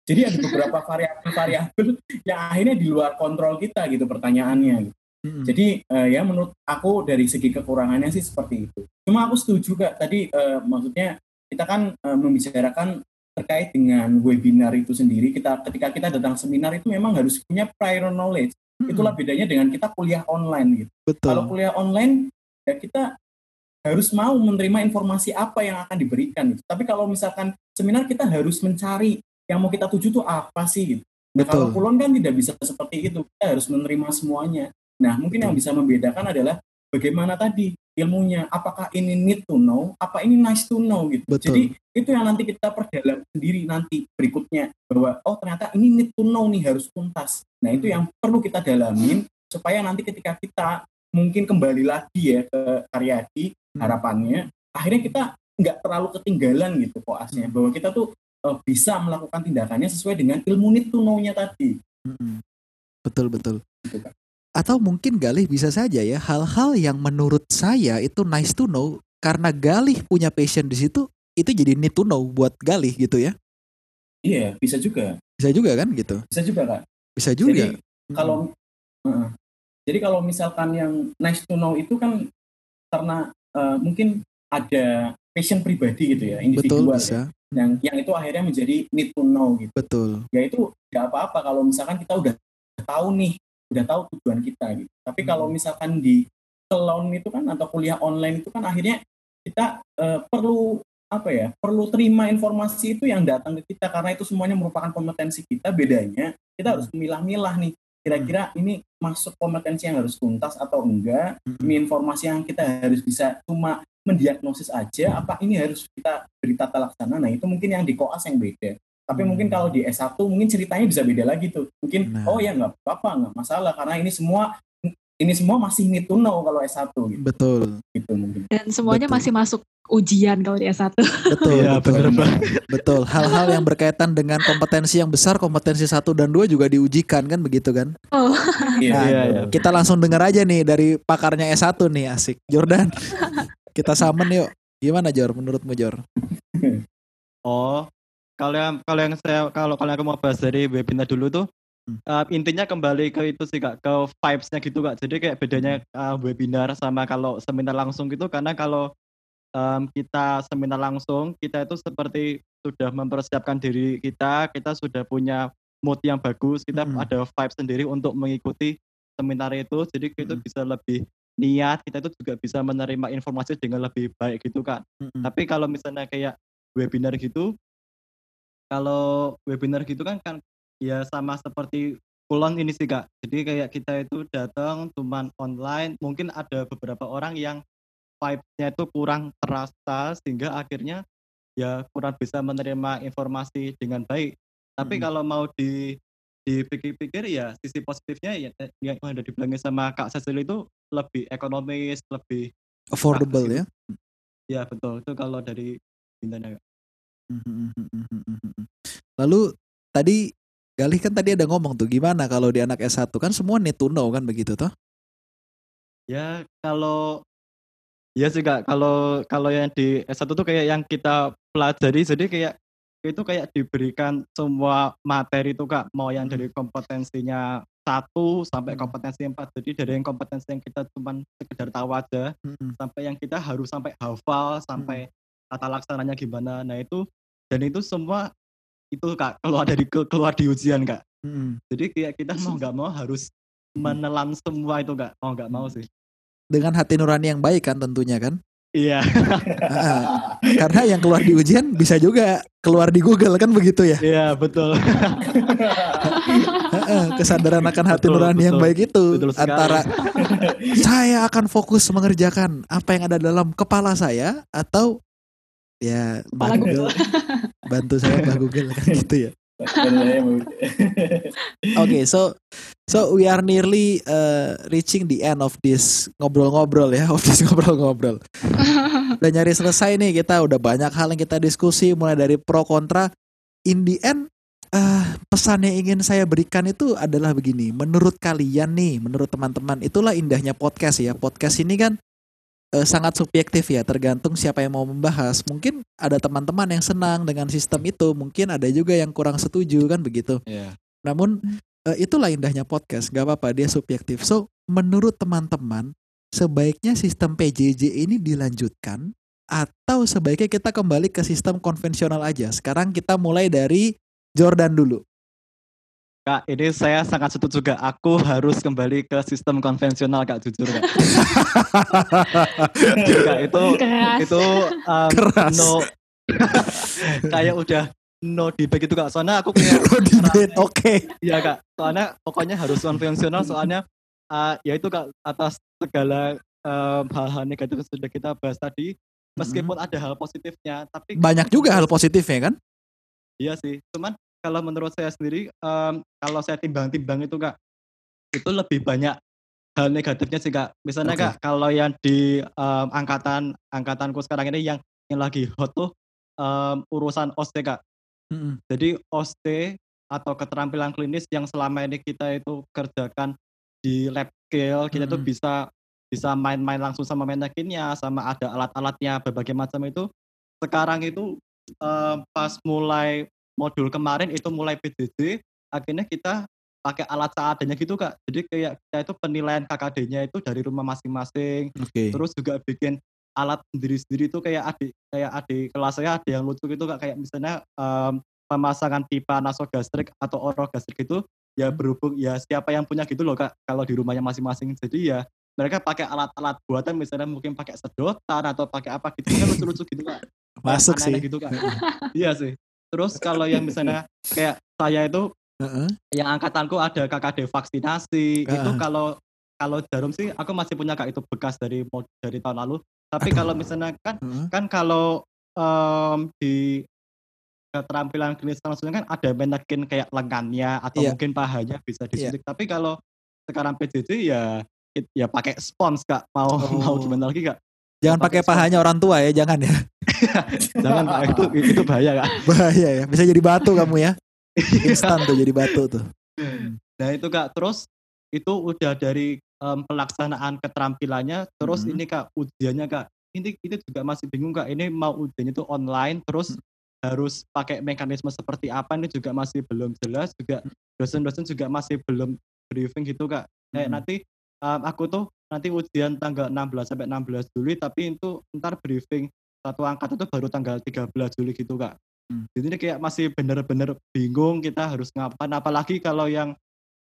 Jadi ada beberapa variabel-variabel yang akhirnya di luar kontrol kita gitu pertanyaannya. gitu. Mm-mm. Jadi eh, ya menurut aku dari segi kekurangannya sih seperti itu. Cuma aku setuju kak tadi eh, maksudnya kita kan eh, membicarakan terkait dengan webinar itu sendiri. Kita ketika kita datang seminar itu memang harus punya prior knowledge. Mm-mm. Itulah bedanya dengan kita kuliah online gitu. betul Kalau kuliah online ya kita harus mau menerima informasi apa yang akan diberikan gitu. Tapi kalau misalkan seminar kita harus mencari yang mau kita tuju tuh apa sih gitu. Nah, kalau Betul. kulon kan tidak bisa seperti itu. Kita harus menerima semuanya. Nah, mungkin yang bisa membedakan adalah bagaimana tadi ilmunya. Apakah ini need to know, apa ini nice to know gitu. Betul. Jadi itu yang nanti kita perdalam sendiri nanti berikutnya bahwa oh ternyata ini need to know nih harus tuntas. Nah, itu yang perlu kita dalamin supaya nanti ketika kita mungkin kembali lagi ya ke Karyadi Hmm. harapannya akhirnya kita nggak terlalu ketinggalan gitu koasnya bahwa kita tuh eh, bisa melakukan tindakannya sesuai dengan ilmu need to know-nya tadi. Mm-mm. betul betul Gitu, Kak. Atau mungkin Galih bisa saja ya hal-hal yang menurut saya itu nice to know karena Galih punya passion di situ itu jadi need to know buat Galih gitu ya Iya, bisa juga. bisa juga kan gitu Bisa juga, Kak. bisa juga Jadi kalau Heeh. jadi kalau misalkan yang nice to know itu kan karena eh, mungkin ada passion pribadi gitu ya, betul individual ya. bisa Yang yang itu akhirnya menjadi need to know gitu. betul ya itu nggak apa-apa kalau misalkan kita udah tahu nih, udah tahu tujuan kita gitu. Tapi Hmm. kalau misalkan di salon itu kan atau kuliah online itu kan akhirnya kita eh, perlu apa ya? Perlu terima informasi itu yang datang ke kita karena itu semuanya merupakan kompetensi kita. Bedanya kita harus memilah-milah nih. Kira-kira ini masuk kompetensi yang harus tuntas atau enggak? Mm-mm. Ini informasi yang kita harus bisa cuma mendiagnosis aja apa ini harus kita beri tata laksana nah itu mungkin yang di koas yang beda tapi Hmm. mungkin kalau di S1 mungkin ceritanya bisa beda lagi tuh. Mungkin Nah. oh ya nggak apa-apa nggak masalah karena ini semua ini semua masih need to know kalau S1 gitu, betul. Gitu mungkin. Dan semuanya Betul. masih masuk ujian kalau di S1. betul Iya, betul bener betul. Hal-hal yang berkaitan dengan kompetensi yang besar kompetensi satu dan dua juga diujikan kan begitu kan? Oh, iya. Nah, Iya, iya. kita langsung dengar aja nih dari pakarnya S1 nih asik. Jordan kita summon yuk. Gimana Jor menurutmu Jor? Oh, kalau yang kalau yang saya kalau kalau aku mau bahas dari webinar dulu tuh Hmm. eh, intinya kembali ke itu sih kak ke vibes-nya gitu kak. Jadi kayak bedanya eh, webinar sama kalau seminar langsung gitu karena kalau em, kita seminar langsung kita itu seperti sudah mempersiapkan diri kita, kita sudah punya mood yang bagus, kita Hmm. ada vibe sendiri untuk mengikuti seminar itu. Jadi kita Hmm. bisa lebih niat, kita itu juga bisa menerima informasi dengan lebih baik gitu kan. Mm-mm. Tapi kalau misalnya kayak webinar gitu, kalau webinar gitu kan kan ya sama seperti kulon ini sih kak. Jadi kayak kita itu datang cuman online, mungkin ada beberapa orang yang vibe-nya itu kurang terasa sehingga akhirnya ya kurang bisa menerima informasi dengan baik. Tapi Mm-mm. kalau mau di dipikir-pikir ya sisi positifnya ya eh, yang udah dibilangin sama Kak Cecil itu lebih ekonomis, lebih affordable ya ya betul itu kalau dari bintangnya Kak. Lalu tadi Galih kan tadi ada ngomong tuh gimana kalau di anak S1 kan semua need to know kan begitu toh Ya kalau ya sih kak kalau kalau yang di S1 tuh kayak yang kita pelajari jadi kayak itu kayak diberikan semua materi itu kak mau yang dari kompetensinya satu sampai Hmm. kompetensi empat. Jadi dari yang kompetensi yang kita cuma sekedar tahu aja Mm-mm. sampai yang kita harus sampai hafal sampai tata laksananya gimana. Nah itu dan itu semua itu kak keluar dari ke- keluar di ujian kak. Mm-mm. Jadi kayak kita mau nggak mau harus menelan semua itu kak. Mau nggak mau sih. Dengan hati nurani yang baik kan tentunya kan. Iya. Karena yang keluar di ujian bisa juga keluar di Google kan begitu ya. Iya betul. Kesadaran akan hati Betul, nurani yang betul. baik itu Betul sekali. antara saya akan fokus mengerjakan apa yang ada dalam kepala saya atau ya Mbak Kepala Google bantu saya Mbak Google kan gitu ya. Dan Oke, so so we are nearly uh, reaching the end of this ngobrol-ngobrol ya, of this ngobrol-ngobrol. Udah nyari selesai nih kita udah banyak hal yang kita diskusi mulai dari pro kontra. In the end eh, pesan yang ingin saya berikan itu adalah begini. Menurut kalian nih, menurut teman-teman, itulah indahnya podcast ya. Podcast ini kan eh, sangat subjektif ya, tergantung siapa yang mau membahas. Mungkin ada teman-teman yang senang dengan sistem itu, mungkin ada juga yang kurang setuju kan begitu. Iya. Namun eh, itulah indahnya podcast, gak apa-apa dia subjektif. So menurut teman-teman sebaiknya sistem PJJ ini dilanjutkan atau sebaiknya kita kembali ke sistem konvensional aja. Sekarang kita mulai dari Jordan dulu. Kak, ini saya sangat setuju juga. Aku harus kembali ke sistem konvensional kak, jujur kak. Kak, itu Keras. itu um, Keras. no kayak udah no debate gitu kak. Soalnya aku kayak Oh, debate, oke. Iya kak, soalnya pokoknya harus konvensional soalnya uh, ya itu kak atas segala um, hal-hal negatif yang sudah kita bahas tadi, meskipun ada hal positifnya, tapi Banyak juga hal positifnya kan? Iya sih, cuman kalau menurut saya sendiri, em, kalau saya timbang-timbang itu kak, itu lebih banyak hal negatifnya sih kak. Misalnya Oke. kak, kalau yang di em, angkatan angkatanku sekarang ini yang yang lagi hot tuh em, urusan OST kak. Mm-mm. Jadi OST atau keterampilan klinis yang selama ini kita itu kerjakan di lab scale, kita tuh Mm-mm. bisa bisa main-main langsung sama manekinnya, sama ada alat-alatnya berbagai macam itu. Sekarang itu em, pas mulai modul kemarin itu mulai PJJ, akhirnya kita pakai alat seadanya gitu kak. Jadi kayak kita itu penilaian KKD-nya itu dari rumah masing-masing, Oke. terus juga bikin alat sendiri-sendiri tuh kayak adik kayak adik kelas saya ada yang lucu gitu kak kayak misalnya em, pemasangan pipa nasogastrik atau orogastrik itu ya berhubung ya siapa yang punya gitu loh kak kalau di rumahnya masing-masing jadi ya mereka pakai alat-alat buatan misalnya mungkin pakai sedotan atau pakai apa gitu kan lucu-lucu gitu kak Masuk Aneh-aneh sih. gitu kak iya sih terus kalau yang misalnya kayak saya itu Heeh. yang angkatanku ada KKD vaksinasi itu Ah. kalau kalau jarum sih aku masih punya kak itu bekas dari dari tahun lalu tapi Aduh. kalau misalnya kan Heeh. kan kalau em, di keterampilan klinis langsungnya kan ada menekin kayak lengannya atau Iya. mungkin pahanya bisa disuntik tapi kalau sekarang PJJ ya ya pakai spons kak mau mau Oh. gimana lagi kak Jangan pakai pahanya orang tua ya, jangan ya. jangan itu itu bahaya kak Bahaya ya. Bisa jadi batu kamu ya. Instan tuh jadi batu tuh. Nah itu kak, terus itu udah dari em, pelaksanaan keterampilannya, terus Mhm. ini kak ujiannya kak, ini itu juga masih bingung kak, ini mau ujiannya itu online, terus harus pakai mekanisme seperti apa ini juga masih belum jelas, juga dosen-dosen juga masih belum briefing gitu kak. Kayak Mhm. nanti em, aku tuh nanti ujian tanggal 16 sampai 16 Juli, tapi itu ntar briefing satu angkatan itu baru tanggal 13 Juli gitu kak. Hmm. Jadi ini kayak masih bener-bener bingung kita harus ngapain, apalagi kalau yang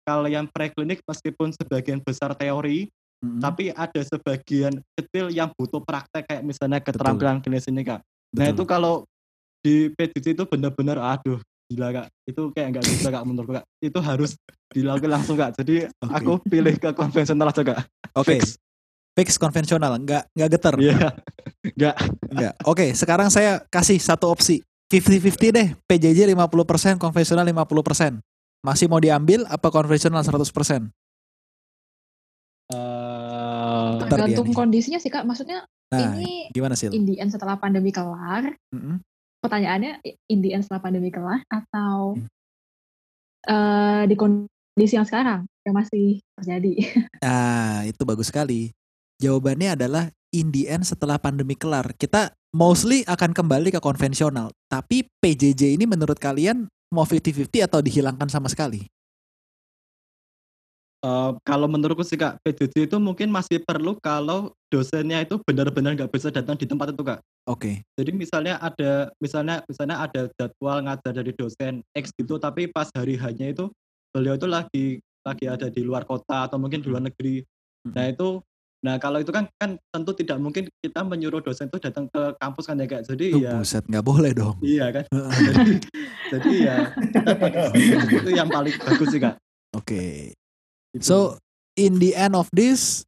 kalau yang preklinik meskipun sebagian besar teori, Mm-mm. tapi ada sebagian kecil yang butuh praktek kayak misalnya keterampilan klinis ini kak. Nah Betul. itu kalau di PJJ itu benar-benar aduh gila kak, itu kayak nggak bisa kak menurutku kak. Itu harus dilakukan langsung kak. Jadi Oke. aku pilih ke konvensional aja kak. Oke. Fix. Fix konvensional, nggak nggak geter. Iya. Nggak. Enggak. Oke, sekarang saya kasih satu opsi. 50-50 deh. PJJ 50%, konvensional 50%. Masih mau diambil apa konvensional 100%? Eh, Bentar dia Tergantung kondisinya sih kak. Maksudnya Nah, ini gimana sih? in the end setelah pandemi kelar, Mm-mm. Pertanyaannya in the end setelah pandemi kelar atau Hmm. eh, di kondisi yang sekarang yang masih terjadi. Nah, itu bagus sekali. Jawabannya adalah in the end setelah pandemi kelar. Kita mostly akan kembali ke konvensional. Tapi PJJ ini menurut kalian mau 50-50 atau dihilangkan sama sekali? Eh, kalau menurutku sih kak PJJ itu mungkin masih perlu kalau dosennya itu benar-benar nggak bisa datang di tempat itu kak. Oke. Jadi misalnya ada misalnya misalnya ada jadwal ngajar dari dosen X gitu, tapi pas hari hanya itu beliau itu lagi lagi ada di luar kota atau mungkin di luar negeri. Nah itu Nah kalau itu kan kan tentu tidak mungkin kita menyuruh dosen itu datang ke kampus kan ya kak. Jadi Tuh, ya buset nggak boleh dong. iya kan. jadi, jadi ya kita pakai itu yang paling bagus sih kak. Oke. Gitu. So in the end of this,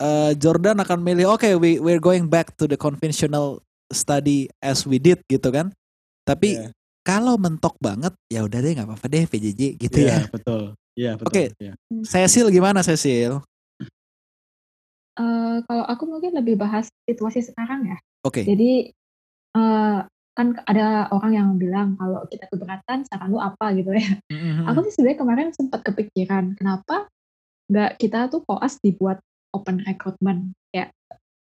uh, Jordan akan milih oke we we're going back to the conventional study as we did gitu kan. Tapi Iya. kalau mentok banget ya udah deh nggak apa-apa deh PJJ gitu Iya, ya. betul. Iya betul. Oke. Iya. Cecil gimana Cecil? Eh, kalau aku mungkin lebih bahas situasi sekarang ya. Oke. Jadi eh, kan ada orang yang bilang kalau kita keberatan saran lu apa gitu ya. Mhm. Aku sih sebenarnya kemarin sempat kepikiran kenapa nggak kita tuh koas dibuat open recruitment kayak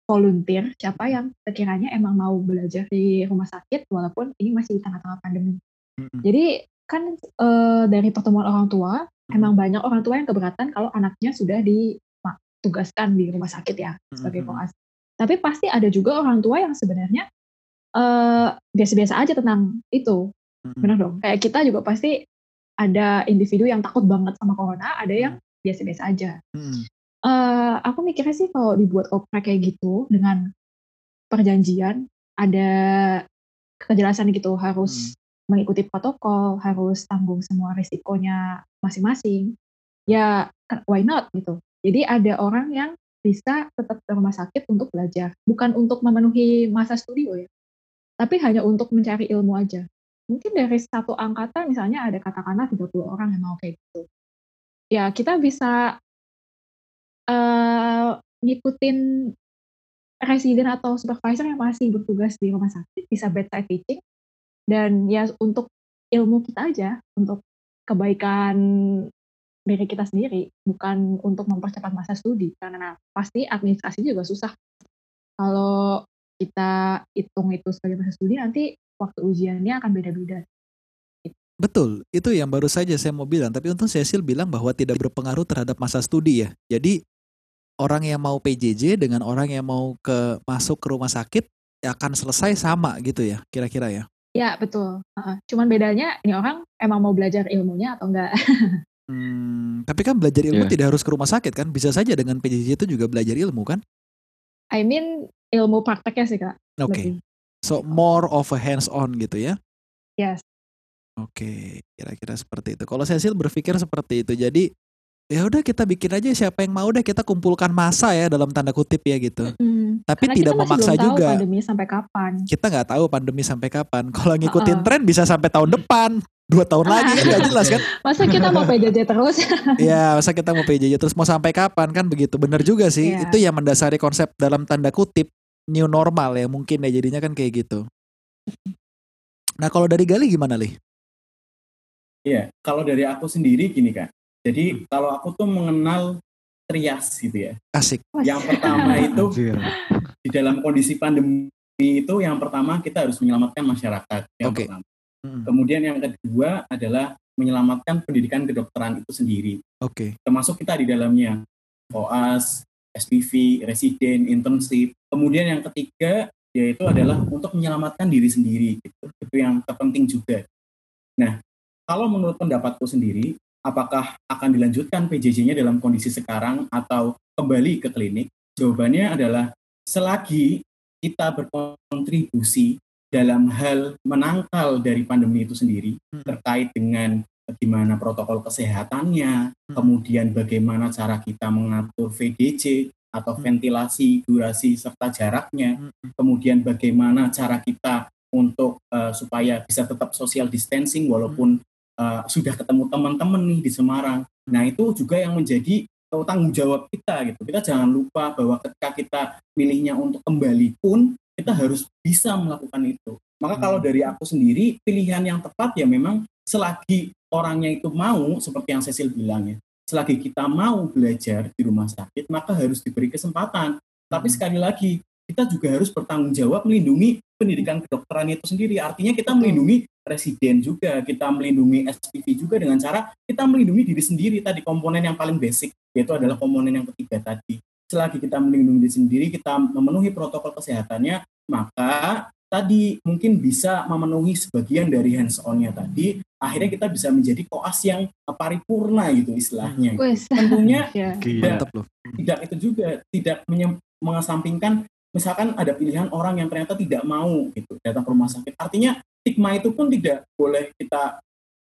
volunteer siapa yang sekiranya emang mau belajar di rumah sakit walaupun ini masih di tengah-tengah pandemi. Mhm. Jadi kan eh, dari pertemuan orang tua Mhm. emang banyak orang tua yang keberatan kalau anaknya sudah ditugaskan di rumah sakit ya sebagai koas. Tapi pasti ada juga orang tua yang sebenarnya eh, biasa-biasa aja tentang itu, Mhm. benar dong. Kayak kita juga pasti ada individu yang takut banget sama corona, ada yang biasa-biasa aja. Mhm. Eh, aku mikirnya sih kalau dibuat oprek kayak gitu dengan perjanjian ada kejelasan gitu harus mengikuti protokol, harus tanggung semua risikonya masing-masing. Ya why not gitu. Jadi ada orang yang bisa tetap ke rumah sakit untuk belajar, bukan untuk memenuhi masa studio ya, tapi hanya untuk mencari ilmu aja. Mungkin dari satu angkatan misalnya ada katakanlah 30 orang yang mau kayak gitu. Ya kita bisa eh ngikutin residen atau supervisor yang masih bertugas di rumah sakit, bisa bedside teaching, dan ya untuk ilmu kita aja, untuk kebaikan diri kita sendiri, bukan untuk mempercepat masa studi, karena pasti administrasi juga susah. Kalau kita hitung itu sebagai masa studi, nanti waktu ujiannya akan beda-beda. Betul, itu yang baru saja saya mau bilang. Tapi untung Cecil bilang bahwa tidak berpengaruh terhadap masa studi ya. Jadi orang yang mau PJJ dengan orang yang mau ke masuk ke rumah sakit ya akan selesai sama gitu ya, kira-kira ya. Ya, betul. Heeh. Cuman bedanya ini orang emang mau belajar ilmunya atau enggak. Hmm, tapi kan belajar ilmu Iya. tidak harus ke rumah sakit kan? Bisa saja dengan PJJ itu juga belajar ilmu kan? I mean ilmu prakteknya sih, Kak. Oke. lebih. So more of a hands on gitu ya. Yes. Oke, kira-kira seperti itu. Kalau Cecil berpikir seperti itu. Jadi ya udah kita bikin aja siapa yang mau deh kita kumpulkan masa ya dalam tanda kutip ya gitu. Mm. Tapi Karena tidak memaksa belum tahu juga. pandemi sampai kapan. Kita nggak tahu pandemi sampai kapan. Kalau ngikutin Uh-uh. tren bisa sampai tahun depan, dua tahun lagi kan nggak jelas kan? Masa kita mau PJJ terus? Ya, masa kita mau PJJ terus mau sampai kapan kan begitu. Bener juga sih. Iya. Itu yang mendasari konsep dalam tanda kutip new normal ya mungkin ya jadinya kan kayak gitu. Nah kalau dari Gali gimana Li? Iya, kalau dari aku sendiri gini kan. Jadi kalau aku tuh mengenal trias gitu ya. Asik. Yang pertama itu di dalam kondisi pandemi itu yang pertama kita harus menyelamatkan masyarakat yang Oke. pertama. Mm, Kemudian yang kedua adalah menyelamatkan pendidikan kedokteran itu sendiri. Oke. Termasuk kita di dalamnya. OAS, SPV, residen, internship. Kemudian yang ketiga yaitu adalah untuk menyelamatkan diri sendiri. Gitu. Itu yang terpenting juga. Nah, kalau menurut pendapatku sendiri, apakah akan dilanjutkan PJJ-nya dalam kondisi sekarang atau kembali ke klinik? Jawabannya adalah selagi kita berkontribusi dalam hal menangkal dari pandemi itu sendiri Hmm. terkait dengan bagaimana protokol kesehatannya, Hmm. kemudian bagaimana cara kita mengatur VDC atau Hmm. ventilasi, durasi serta jaraknya, Mm, kemudian bagaimana cara kita untuk eh, supaya bisa tetap social distancing walaupun eh, sudah ketemu teman-teman nih di Semarang. Nah itu juga yang menjadi eh, tanggung jawab kita gitu. Kita jangan lupa bahwa ketika kita milihnya untuk kembali pun kita harus bisa melakukan itu. Maka kalau Hmm. dari aku sendiri pilihan yang tepat ya memang selagi orangnya itu mau seperti yang Cecil bilang ya. Selagi kita mau belajar di rumah sakit maka harus diberi kesempatan. Tapi Hmm. sekali lagi kita juga harus bertanggung jawab melindungi pendidikan kedokteran itu sendiri. Artinya kita melindungi residen juga, kita melindungi SPV juga dengan cara kita melindungi diri sendiri tadi komponen yang paling basic yaitu adalah komponen yang ketiga tadi. Selagi kita melindungi diri sendiri, kita memenuhi protokol kesehatannya, maka tadi mungkin bisa memenuhi sebagian dari hands on-nya tadi, akhirnya kita bisa menjadi koas yang paripurna gitu istilahnya. Tentunya Ya. Mantap loh. tidak itu juga tidak menye- mengesampingkan misalkan ada pilihan orang yang ternyata tidak mau gitu datang ke rumah sakit artinya stigma itu pun tidak boleh kita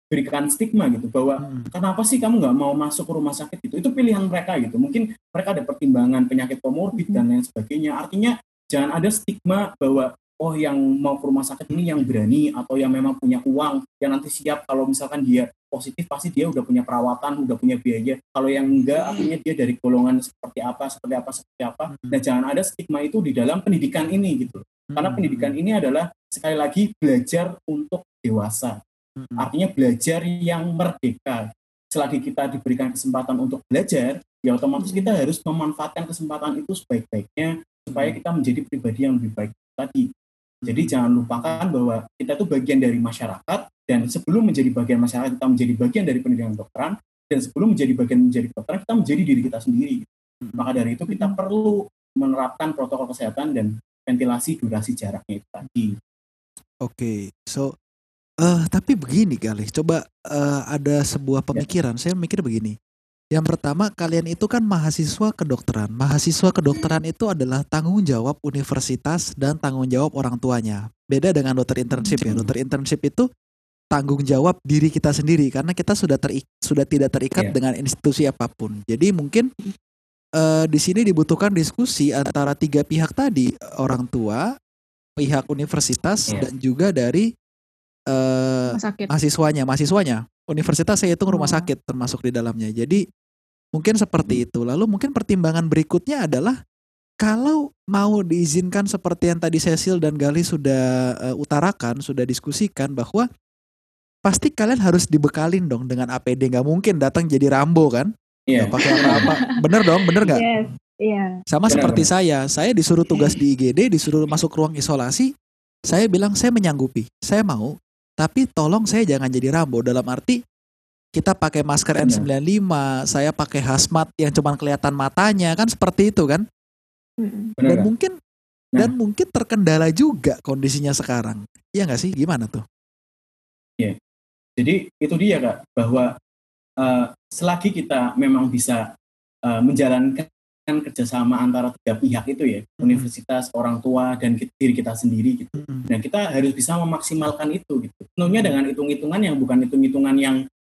berikan stigma gitu bahwa Hmm. kenapa sih kamu nggak mau masuk ke rumah sakit gitu? Itu pilihan mereka gitu. Mungkin mereka ada pertimbangan penyakit komorbid dan lain sebagainya. Artinya jangan ada stigma bahwa oh yang mau ke rumah sakit ini yang berani atau yang memang punya uang yang nanti siap kalau misalkan dia positif pasti dia udah punya perawatan udah punya biaya. Kalau yang enggak artinya dia dari golongan seperti apa seperti apa seperti apa. Hmm. nah jangan ada stigma itu di dalam pendidikan ini gitu karena Hmm. pendidikan ini adalah sekali lagi belajar untuk dewasa Hmm. artinya belajar yang merdeka. Selagi kita diberikan kesempatan untuk belajar, ya otomatis kita harus memanfaatkan kesempatan itu sebaik-baiknya supaya kita menjadi pribadi yang lebih baik tadi. Jadi jangan lupakan bahwa kita itu bagian dari masyarakat dan sebelum menjadi bagian masyarakat kita menjadi bagian dari pendidikan kedokteran dan sebelum menjadi bagian menjadi kedokteran kita menjadi diri kita sendiri. Hmm. Maka dari itu kita perlu menerapkan protokol kesehatan dan ventilasi durasi jaraknya itu tadi. Oke, so eh tapi begini kali, coba eh, ada sebuah pemikiran. Saya mikir begini. Yang pertama, kalian itu kan mahasiswa kedokteran. Mahasiswa kedokteran itu adalah tanggung jawab universitas dan tanggung jawab orang tuanya. Beda dengan dokter internship ya. Dokter internship itu tanggung jawab diri kita sendiri karena kita sudah sudah tidak terikat Iya. dengan institusi apa pun. Jadi mungkin eh, di sini dibutuhkan diskusi antara tiga pihak tadi, orang tua, pihak universitas Iya. dan juga dari eh sakit. mahasiswanya, mahasiswanya. Universitas saya hitung rumah Oh. sakit termasuk di dalamnya. Jadi mungkin seperti itu. Lalu mungkin pertimbangan berikutnya adalah kalau mau diizinkan seperti yang tadi Cecil dan Gali sudah eh, utarakan, sudah diskusikan bahwa pasti kalian harus dibekalin dong dengan APD. Nggak mungkin datang jadi Rambo kan? Iya. Nggak pakai apa-apa. Bener dong, bener nggak? Yes. Iya. Sama Benar, seperti saya, saya disuruh tugas di IGD, disuruh masuk ruang isolasi. Saya bilang saya menyanggupi, saya mau. Tapi tolong saya jangan jadi Rambo dalam arti kita pakai masker Benar. N95, saya pakai hazmat yang cuma kelihatan matanya kan seperti itu kan. Benar Dan nggak? mungkin Nah. dan mungkin terkendala juga kondisinya sekarang. Iya nggak sih? Gimana tuh? Jadi itu dia kak bahwa eh, selagi kita memang bisa eh, menjalankan kerjasama antara tiga pihak itu ya Hmm. universitas orang tua dan ki- diri kita sendiri gitu. Mm-mm. Dan kita harus bisa memaksimalkan itu gitu. Tentunya dengan hitung-hitungan yang bukan hitung-hitungan yang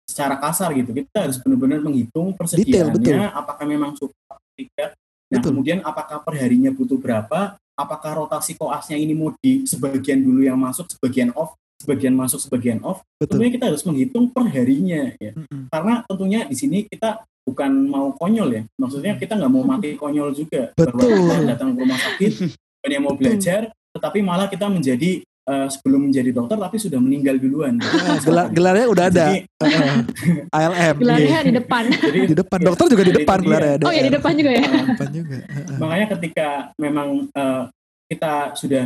secara kasar gitu. Kita harus benar-benar menghitung persediaannya, betul. apakah memang cukup atau tidak. Nah, Betul. kemudian apakah perharinya butuh berapa? Apakah rotasi koasnya ini mau di sebagian dulu yang masuk, sebagian off, sebagian masuk, sebagian off? Betul. Tentunya kita harus menghitung perharinya ya. Mm-mm. Karena tentunya di sini kita bukan mau konyol ya. Maksudnya kita nggak mau mati konyol juga. Bahwa Betul. kita datang ke rumah sakit, bukannya mau belajar, tetapi malah kita menjadi eh, sebelum menjadi dokter tapi sudah meninggal duluan. Ah, gelar gelarnya udah ada. Jadi, Heeh. ALM. Gelarnya di depan. jadi Di depan Ya, dokter juga di depan gelarnya ada. Oh ya di depan juga ya. eh, depan juga. Heeh. makanya ketika memang eh, kita sudah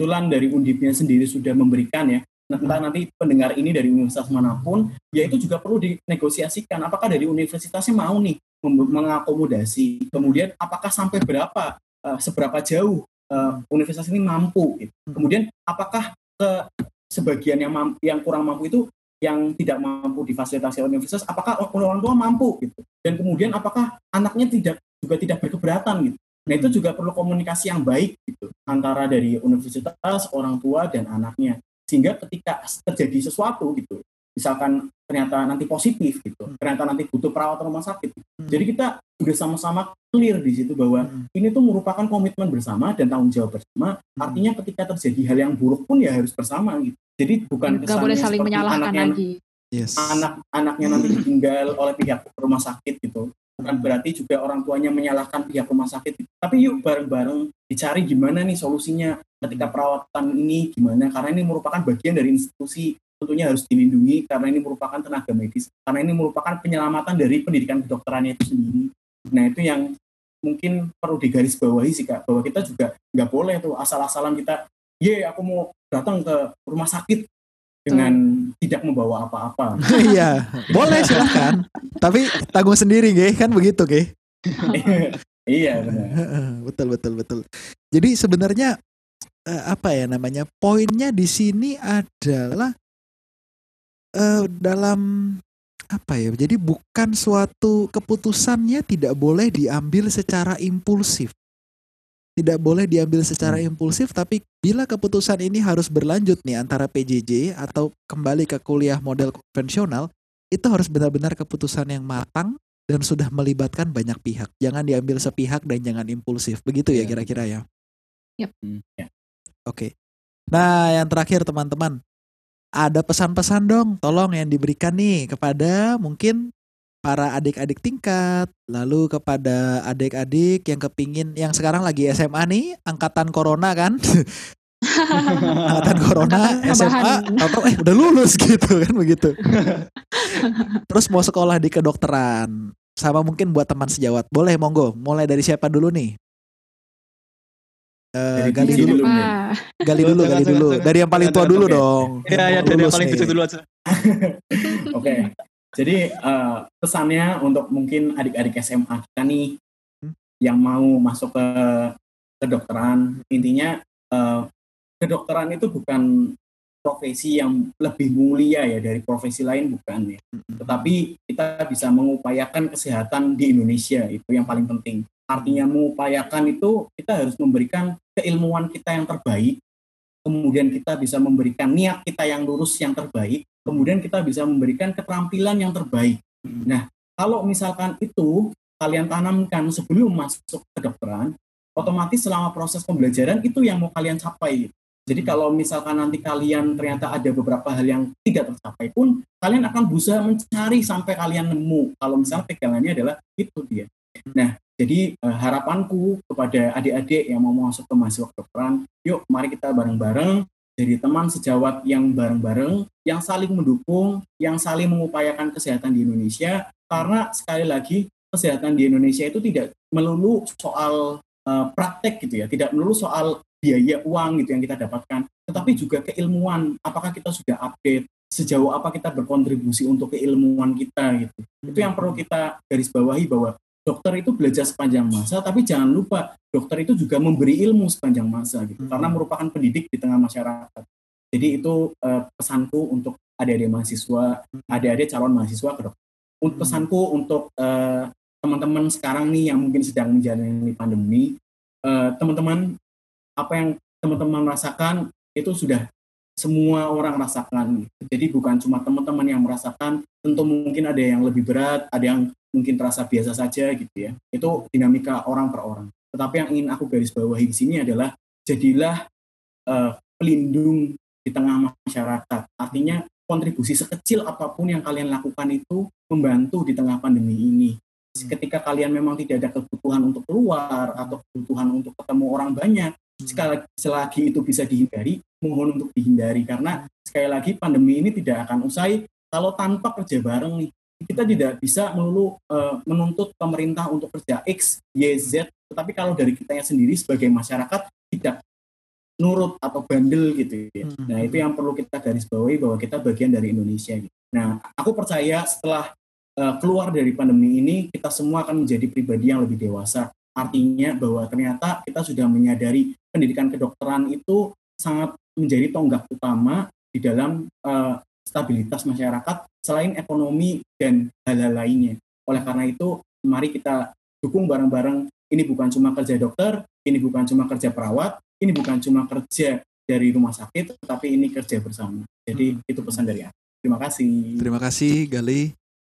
kebetulan dari undipnya sendiri sudah memberikan ya. Entah nanti pendengar ini dari universitas mana pun ya itu juga perlu dinegosiasikan. Apakah dari universitasnya mau nih mengakomodasi? Kemudian apakah sampai berapa eh, seberapa jauh eh, universitas ini mampu gitu. kemudian apakah ke sebagian yang mam- yang kurang mampu itu yang tidak mampu difasilitasi oleh universitas apakah orang tua mampu gitu? Dan kemudian apakah anaknya tidak juga tidak berkeberatan gitu nah itu juga perlu komunikasi yang baik gitu antara dari universitas orang tua dan anaknya sehingga ketika terjadi sesuatu gitu misalkan ternyata nanti positif gitu ternyata nanti butuh perawatan rumah sakit jadi kita udah sama-sama clear di situ bahwa Hmm. ini tuh merupakan komitmen bersama dan tanggung jawab bersama artinya ketika terjadi hal yang buruk pun ya harus bersama gitu jadi bukan Gak boleh saling menyalahkan anaknya lagi. Yes. anak-anaknya nanti ditinggal oleh pihak rumah sakit gitu. Bukan berarti juga orang tuanya menyalahkan pihak rumah sakit. Tapi yuk bareng-bareng dicari gimana nih solusinya. Ketika perawatan ini gimana? Karena ini merupakan bagian dari institusi. Tentunya harus dilindungi karena ini merupakan tenaga medis. Karena ini merupakan penyelamatan dari pendidikan kedokterannya itu sendiri. Nah itu yang mungkin perlu digarisbawahi sih kak bahwa kita juga nggak boleh tuh asal-asalan kita ye aku mau datang ke rumah sakit dengan tidak membawa apa-apa. Iya, boleh silahkan. Tapi tanggung sendiri, Ge. Kan begitu, Ge. iya benar. betul, betul, betul. Jadi sebenarnya eh, apa ya namanya? Poinnya di sini adalah eh, dalam apa ya? Jadi bukan suatu keputusannya tidak boleh diambil secara impulsif. Tidak boleh diambil secara impulsif, tapi bila keputusan ini harus berlanjut nih antara PJJ atau kembali ke kuliah model konvensional, itu harus benar-benar keputusan yang matang dan sudah melibatkan banyak pihak. Jangan diambil sepihak dan jangan impulsif. Begitu ya Iya. kira-kira ya. Yap. Hmm, ya. Oke. Nah, yang terakhir teman-teman, ada pesan-pesan dong, tolong yang diberikan nih kepada mungkin para adik-adik tingkat, lalu kepada adik-adik yang kepingin, yang sekarang lagi SMA nih, angkatan corona kan, angkatan corona, Angkatan SMA, atau eh udah lulus gitu kan begitu. Terus mau sekolah di kedokteran, sama mungkin buat teman sejawat, boleh monggo, mulai dari siapa dulu nih? Eh, Dari gali dulu, gali dulu, gali dulu. Dari yang paling tua dulu dong. Iya, ya, Mau dari yang paling kecil dulu aja. Oke. Jadi eh, pesannya untuk mungkin adik-adik SMA kita nih Hmm. yang mau masuk ke kedokteran, intinya eh, kedokteran itu bukan profesi yang lebih mulia ya dari profesi lain bukan ya. Mm-mm. Tetapi kita bisa mengupayakan kesehatan di Indonesia itu yang paling penting. Artinya mengupayakan itu kita harus memberikan keilmuan kita yang terbaik, kemudian kita bisa memberikan niat kita yang lurus yang terbaik, kemudian kita bisa memberikan keterampilan yang terbaik. Nah, kalau misalkan itu kalian tanamkan sebelum masuk kedokteran, otomatis selama proses pembelajaran itu yang mau kalian capai. Jadi kalau misalkan nanti kalian ternyata ada beberapa hal yang tidak tercapai pun, kalian akan berusaha mencari sampai kalian nemu. Kalau misalnya pegangannya adalah itu dia. Nah, jadi eh, harapanku kepada adik-adik yang mau masuk ke mahasiswa kedokteran, yuk mari kita bareng-bareng jadi teman sejawat yang bareng-bareng, yang saling mendukung, yang saling mengupayakan kesehatan di Indonesia. Karena sekali lagi kesehatan di Indonesia itu tidak melulu soal eh, praktek gitu ya, tidak melulu soal biaya uang gitu yang kita dapatkan, tetapi juga keilmuan. Apakah kita sudah update? Sejauh apa kita berkontribusi untuk keilmuan kita gitu. Itu yang perlu kita garis bawahi bahwa dokter itu belajar sepanjang masa, tapi jangan lupa dokter itu juga memberi ilmu sepanjang masa gitu, Hmm. karena merupakan pendidik di tengah masyarakat. Jadi itu eh, pesanku untuk adik-adik mahasiswa, adik-adik calon mahasiswa kedokteran. Untuk Hmm. pesanku untuk eh, teman-teman sekarang nih yang mungkin sedang menjalani pandemi, eh, teman-teman apa yang teman-teman rasakan itu sudah semua orang rasakan. Jadi bukan cuma teman-teman yang merasakan, tentu mungkin ada yang lebih berat, ada yang mungkin terasa biasa saja gitu ya. Itu dinamika orang per orang. Tetapi yang ingin aku garis bawahi di sini adalah jadilah eh, pelindung di tengah masyarakat. Artinya kontribusi sekecil apa pun yang kalian lakukan itu membantu di tengah pandemi ini. Ketika kalian memang tidak ada kebutuhan untuk keluar atau kebutuhan untuk ketemu orang banyak, sekali selagi itu bisa dihindari, mohon untuk dihindari karena sekali lagi pandemi ini tidak akan usai kalau tanpa kerja bareng nih. Kita tidak bisa melulu eh, menuntut pemerintah untuk kerja X, Y, Z, tetapi kalau dari kitanya sendiri sebagai masyarakat tidak nurut atau bandel gitu ya. Hmm. Nah, itu yang perlu kita garis bawahi bahwa kita bagian dari Indonesia gitu. Nah, aku percaya setelah eh, keluar dari pandemi ini kita semua akan menjadi pribadi yang lebih dewasa. Artinya bahwa ternyata kita sudah menyadari pendidikan kedokteran itu sangat menjadi tonggak utama di dalam eh, stabilitas masyarakat selain ekonomi dan hal-hal lainnya. Oleh karena itu, mari kita dukung bareng-bareng. Ini bukan cuma kerja dokter, ini bukan cuma kerja perawat, ini bukan cuma kerja dari rumah sakit, tetapi ini kerja bersama. Jadi itu pesan dari aku. Terima kasih. Terima kasih Gali.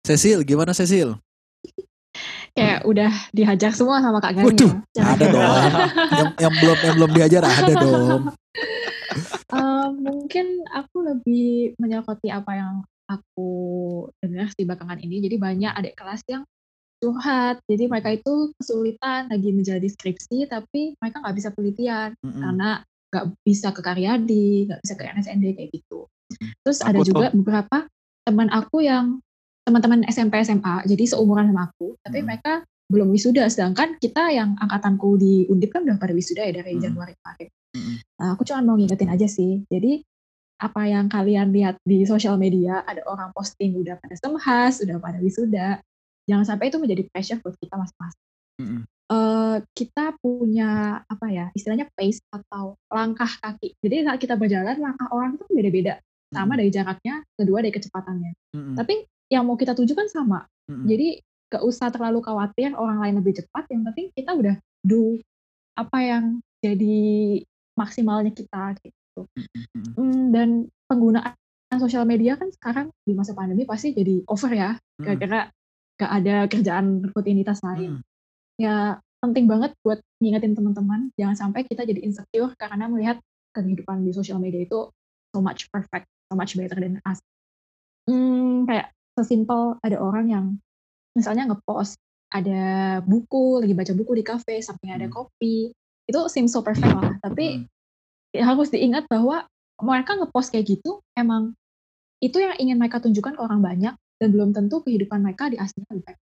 Cecil, gimana Cecil? Kayak udah dihajar semua sama Kak Gali. Waduh, ya. ada dong. yang, yang belum yang belum diajar ada dong. Eh, mungkin aku lebih menyokoti apa yang aku dengar di belakangan ini. Jadi banyak adik kelas yang curhat. Jadi mereka itu kesulitan lagi menjalani skripsi, tapi mereka nggak bisa penelitian Mm-mm. karena nggak bisa ke Karyadi, nggak bisa ke NSND kayak gitu. Terus ada Aku juga beberapa teman aku yang teman-teman SMP SMA, jadi seumuran sama aku, tapi Hmm. mereka belum wisuda. Sedangkan kita yang angkatanku di Undip kan udah pada wisuda ya dari Hmm. Januari kemarin. Nah, aku cuma mau ngingetin aja sih. Jadi apa yang kalian lihat di sosial media, ada orang posting udah pada semhas, udah pada wisuda, jangan sampai itu menjadi pressure buat kita masing-masing. Mm-mm. Eh, kita punya apa ya istilahnya pace atau langkah kaki. Jadi saat kita berjalan langkah orang itu beda-beda. Sama Mm-mm. dari jaraknya, kedua dari kecepatannya. Mm-mm. Tapi yang mau kita tuju kan sama. Mm-mm. Jadi gak usah terlalu khawatir orang lain lebih cepat. Yang penting kita udah do apa yang jadi maksimalnya kita gitu. Hmm, dan penggunaan sosial media kan sekarang di masa pandemi pasti jadi over ya. Mm-mm. Gara-gara gak ada kerjaan rutinitas lain. Mm-mm. Ya penting banget buat ngingetin teman-teman jangan sampai kita jadi insecure karena melihat kehidupan di sosial media itu so much perfect, so much better than us. Hmm, kayak sesimpel ada orang yang misalnya ngepost ada buku, lagi baca buku di kafe, samping ada Hmm. kopi. Itu seems so perfect lah. Tapi Mm. ya harus diingat bahwa mereka ngepost kayak gitu emang itu yang ingin mereka tunjukkan ke orang banyak dan belum tentu kehidupan mereka di aslinya lebih baik.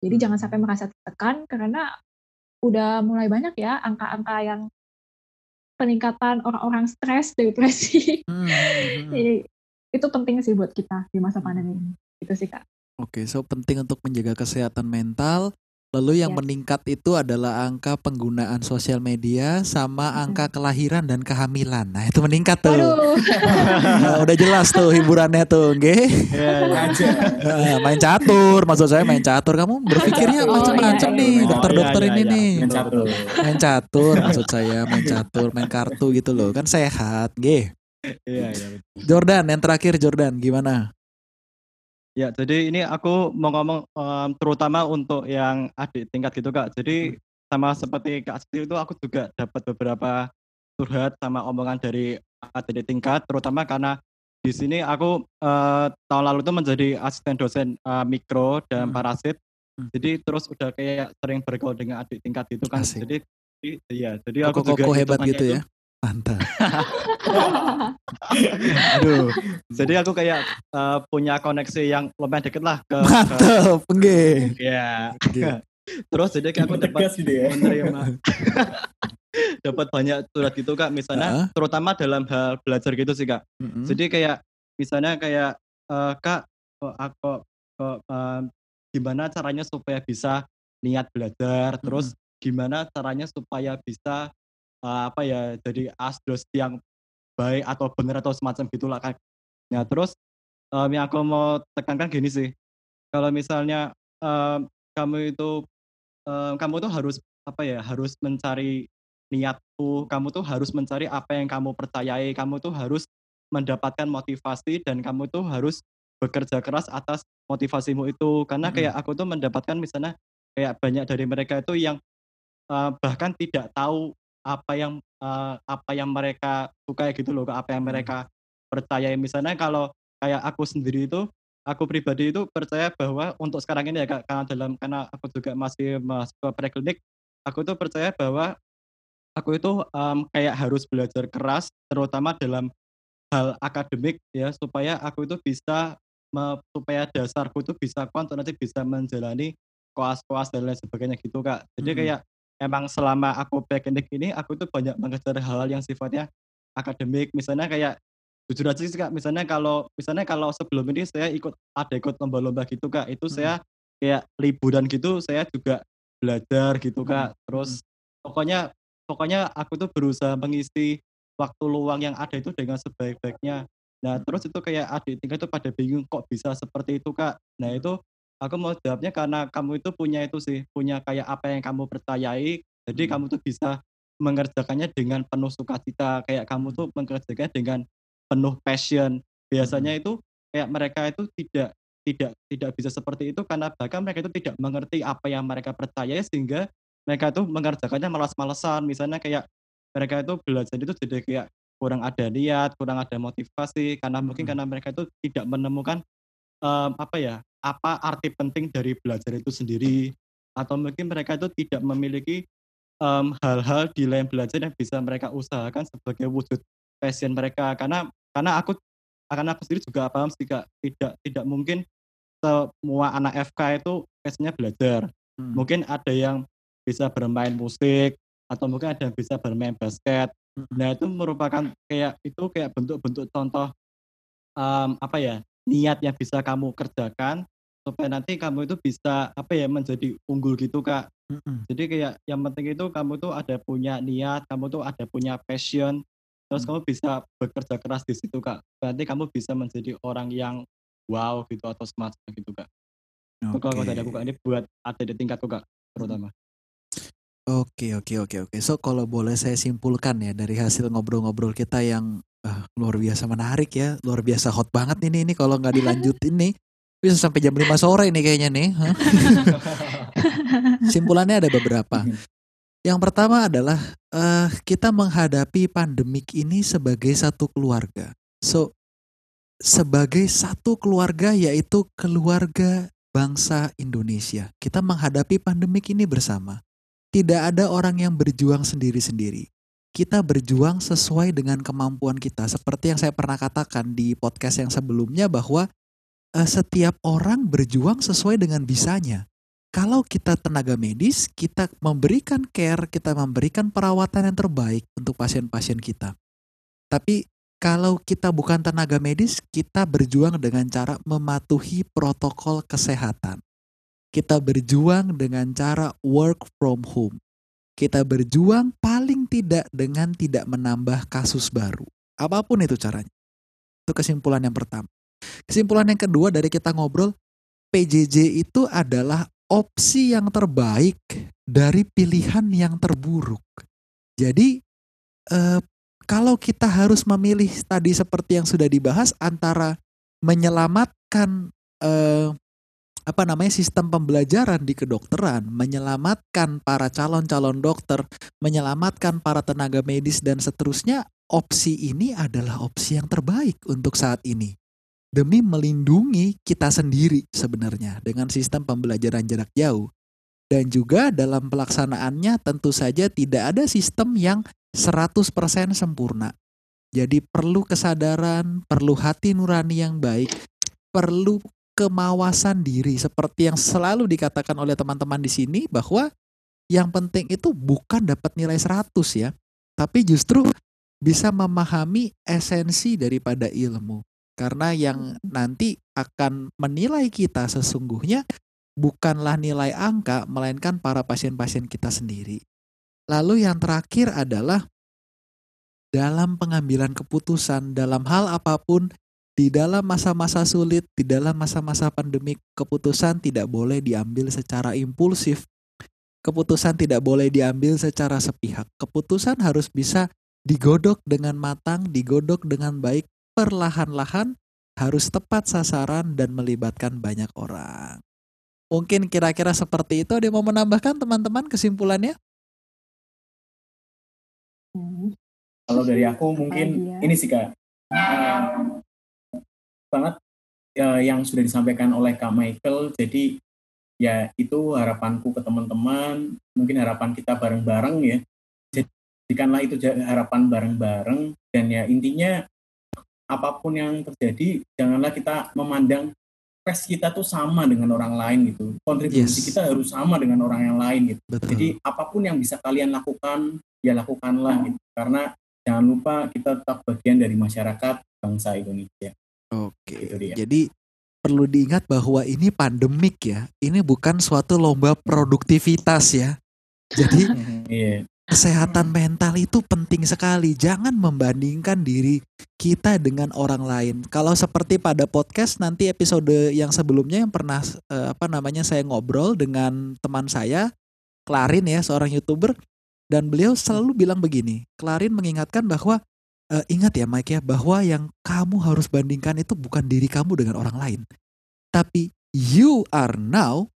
Jadi Hmm. jangan sampai merasa tertekan karena udah mulai banyak ya angka-angka yang peningkatan orang-orang stres, depresi. Mm-mm. Jadi itu penting sih buat kita di masa pandemi ini. Itu sih kak. Oke, so penting untuk menjaga kesehatan mental. Lalu yang Yes. meningkat itu adalah angka penggunaan sosial media sama angka kelahiran dan kehamilan. Nah, itu meningkat tuh. Nah, udah jelas tuh hiburannya tuh, nggih. Iya, iya. aja. Main catur, maksud saya main catur. Kamu berpikirnya catur. macam-macam Oh, iya, nih, iya. dokter-dokter Oh, iya, ini iya, nih. Main catur. Main catur, maksud saya main catur, main kartu gitu loh. Kan sehat, nggih. Iya, iya. Jordan, yang terakhir Jordan, gimana? Ya, jadi ini aku mau ngomong em, terutama untuk yang adik tingkat gitu Kak. Jadi sama seperti Kak Siti itu aku juga dapat beberapa curhat sama omongan dari adik tingkat, terutama karena di sini aku eh, tahun lalu itu menjadi asisten dosen eh, mikro dan Hmm. parasit. Hmm. Jadi terus udah kayak sering bergaul dengan adik tingkat gitu kan. Asik. Jadi iya, jadi aku juga Koko-koko hebat gitu itu- ya. Mantap. Aduh. Jadi aku kayak eh, punya koneksi yang lumayan deket lah ke, ke Mantap, nggih. ya. Terus jadi kayak aku dapat gitu ya. menerima dapat banyak surat gitu kak misalnya Heeh. terutama dalam hal belajar gitu sih kak Mm-mm. jadi kayak misalnya kayak eh, kak kok aku kok, em, gimana caranya supaya bisa niat belajar terus gimana caranya supaya bisa eh, apa ya jadi asdos yang baik atau benar atau semacam gitulah kak nah terus em, yang aku mau tekankan gini sih. Kalau misalnya em, kamu itu em, kamu tuh harus apa ya harus mencari niatku kamu tuh harus mencari apa yang kamu percayai kamu tuh harus mendapatkan motivasi dan kamu tuh harus bekerja keras atas motivasimu itu. Karena Mm-mm. kayak aku tuh mendapatkan misalnya kayak banyak dari mereka itu yang eh, bahkan tidak tahu apa yang eh, apa yang mereka sukai gitu loh apa yang Mm. mereka percayai misalnya kalau kayak aku sendiri itu aku pribadi itu percaya bahwa untuk sekarang ini ya Kak, karena dalam karena aku juga masih mahasiswa preklinik aku tuh percaya bahwa aku itu em, kayak harus belajar keras terutama dalam hal akademik ya supaya aku itu bisa me- supaya dasarku itu bisa kuat untuk nanti bisa menjalani koas-koas dan lain sebagainya gitu kak jadi Mm-mm. kayak emang selama aku preklinik ini aku tuh banyak mengejar hal-hal yang sifatnya akademik. Misalnya kayak jujur aja sih kak. Misalnya kalau misalnya kalau sebelum ini saya ikut ada ikut lomba-lomba gitu kak. Itu Mm. saya kayak liburan gitu saya juga belajar gitu kak. Terus pokoknya pokoknya aku tuh berusaha mengisi waktu luang yang ada itu dengan sebaik-baiknya. Nah terus itu kayak adik tingkat itu pada bingung kok bisa seperti itu kak. Nah itu aku mau jawabnya karena kamu itu punya itu sih punya kayak apa yang kamu percayai. Jadi Hmm. kamu tuh bisa mengerjakannya dengan penuh sukacita. Kayak kamu tuh mengerjakannya dengan penuh passion. Biasanya itu kayak mereka itu tidak tidak tidak bisa seperti itu karena bahkan mereka itu tidak mengerti apa yang mereka percaya sehingga mereka itu mengerjakannya malas-malesan. Misalnya kayak mereka itu belajar itu jadi kayak kurang ada niat kurang ada motivasi karena mungkin Mm. karena mereka itu tidak menemukan em, apa ya apa arti penting dari belajar itu sendiri? Atau mungkin mereka itu tidak memiliki em, hal-hal di lain belajar yang bisa mereka usahakan sebagai wujud passion mereka? Karena karena aku karena aku sendiri juga paham sih kak. Tidak tidak mungkin semua anak FK itu passionnya belajar. Hmm. mungkin ada yang bisa bermain musik atau mungkin ada yang bisa bermain basket. Nah itu merupakan kayak itu kayak bentuk-bentuk contoh um, apa ya niat yang bisa kamu kerjakan supaya nanti kamu itu bisa apa ya menjadi unggul gitu kak. Mm-mm. Jadi kayak yang penting itu kamu tuh ada punya niat, kamu tuh ada punya passion, terus Hmm. kamu bisa bekerja keras di situ kak. Berarti kamu bisa menjadi orang yang wow gitu atau smart gitu kak. Itu kalau dari aku kak ini buat ada di tingkatku kak terutama. Oke, oke, oke, oke. So kalau boleh saya simpulkan ya dari hasil ngobrol-ngobrol kita yang ah, luar biasa menarik ya, luar biasa hot banget ini ini kalau nggak dilanjutin nih bisa sampai jam 5 sore nih kayaknya nih. Simpulannya ada beberapa. Yang pertama adalah eh, kita menghadapi pandemik ini sebagai satu keluarga. So sebagai satu keluarga yaitu keluarga bangsa Indonesia. Kita menghadapi pandemik ini bersama. Tidak ada orang yang berjuang sendiri-sendiri. Kita berjuang sesuai dengan kemampuan kita. Seperti yang saya pernah katakan di podcast yang sebelumnya bahwa eh, setiap orang berjuang sesuai dengan bisanya. Kalau kita tenaga medis, kita memberikan care, kita memberikan perawatan yang terbaik untuk pasien-pasien kita. Tapi kalau kita bukan tenaga medis, kita berjuang dengan cara mematuhi protokol kesehatan. Kita berjuang dengan cara work from home. Kita berjuang paling tidak dengan tidak menambah kasus baru. Apa pun itu caranya. Itu kesimpulan yang pertama. Kesimpulan yang kedua dari kita ngobrol, PJJ itu adalah opsi yang terbaik dari pilihan yang terburuk. Jadi eh, kalau kita harus memilih tadi seperti yang sudah dibahas antara menyelamatkan eh, apa namanya sistem pembelajaran di kedokteran, menyelamatkan para calon-calon dokter, menyelamatkan para tenaga medis dan seterusnya, opsi ini adalah opsi yang terbaik untuk saat ini. Demi melindungi kita sendiri sebenarnya dengan sistem pembelajaran jarak jauh. Dan juga dalam pelaksanaannya tentu saja tidak ada sistem yang 100% sempurna. Jadi perlu kesadaran, perlu hati nurani yang baik, perlu kemawasan diri seperti yang selalu dikatakan oleh teman-teman di sini bahwa yang penting itu bukan dapat nilai 100 ya, tapi justru bisa memahami esensi daripada ilmu. Karena yang nanti akan menilai kita sesungguhnya bukanlah nilai angka melainkan para pasien-pasien kita sendiri. Lalu yang terakhir adalah dalam pengambilan keputusan dalam hal apa pun di dalam masa-masa sulit, di dalam masa-masa pandemik, keputusan tidak boleh diambil secara impulsif. Keputusan tidak boleh diambil secara sepihak. Keputusan harus bisa digodok dengan matang, digodok dengan baik, perlahan-lahan, harus tepat sasaran dan melibatkan banyak orang. Mungkin kira-kira seperti itu. Ada yang mau menambahkan teman-teman kesimpulannya? Hmm. Kalau dari aku mungkin ini sih kak, eh, banget eh, yang sudah disampaikan oleh Kak Michael. Jadi ya itu harapanku ke teman-teman, mungkin harapan kita bareng-bareng ya. Jadikanlah itu harapan bareng-bareng dan ya intinya apa pun yang terjadi janganlah kita memandang tes kita tuh sama dengan orang lain gitu. Kontribusi Yes. kita harus sama dengan orang yang lain gitu. Betul. Jadi apa pun yang bisa kalian lakukan, ya lakukanlah gitu. Karena jangan lupa kita tetap bagian dari masyarakat bangsa Indonesia. Oke. Itu dia. Jadi perlu diingat bahwa ini pandemik ya. Ini bukan suatu lomba produktivitas ya. Jadi Iya, kesehatan mental itu penting sekali. Jangan membandingkan diri kita dengan orang lain. Kalau seperti pada podcast nanti episode yang sebelumnya yang pernah eh, apa namanya saya ngobrol dengan teman saya, Klarin ya, seorang YouTuber dan beliau selalu bilang begini. Klarin mengingatkan bahwa eh, ingat ya Mike ya bahwa yang kamu harus bandingkan itu bukan diri kamu dengan orang lain. Tapi you are now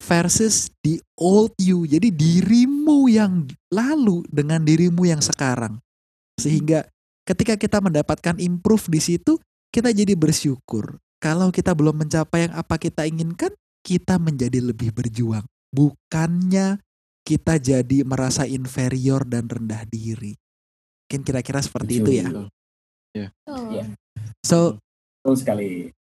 versus the old you. Jadi dirimu yang lalu dengan dirimu yang sekarang. Sehingga ketika kita mendapatkan improve di situ, kita jadi bersyukur. Kalau kita belum mencapai yang apa kita inginkan, kita menjadi lebih berjuang. Bukannya kita jadi merasa inferior dan rendah diri. Mungkin kira-kira seperti itu ya. Betul. Oh. Iya. So, Betul sekali.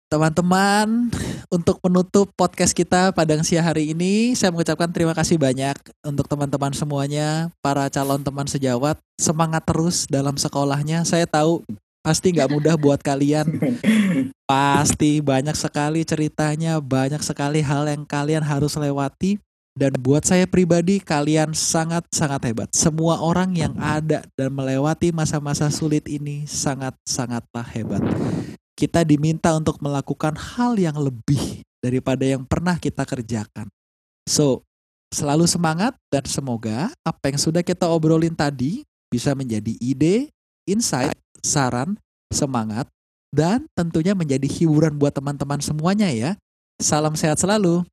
teman-teman untuk penutup podcast kita pada siang hari ini, saya mengucapkan terima kasih banyak untuk teman-teman semuanya, para calon teman sejawat. Semangat terus dalam sekolahnya. Saya tahu pasti nggak mudah buat kalian. Pasti banyak sekali ceritanya, banyak sekali hal yang kalian harus lewati. Dan buat saya pribadi, kalian sangat-sangat hebat. Semua orang yang ada dan melewati masa-masa sulit ini sangat-sangatlah hebat. Kita diminta untuk melakukan hal yang lebih daripada yang pernah kita kerjakan. So, selalu semangat dan semoga apa yang sudah kita obrolin tadi bisa menjadi ide, insight, saran, semangat, dan tentunya menjadi hiburan buat teman-teman semuanya ya. Salam sehat selalu.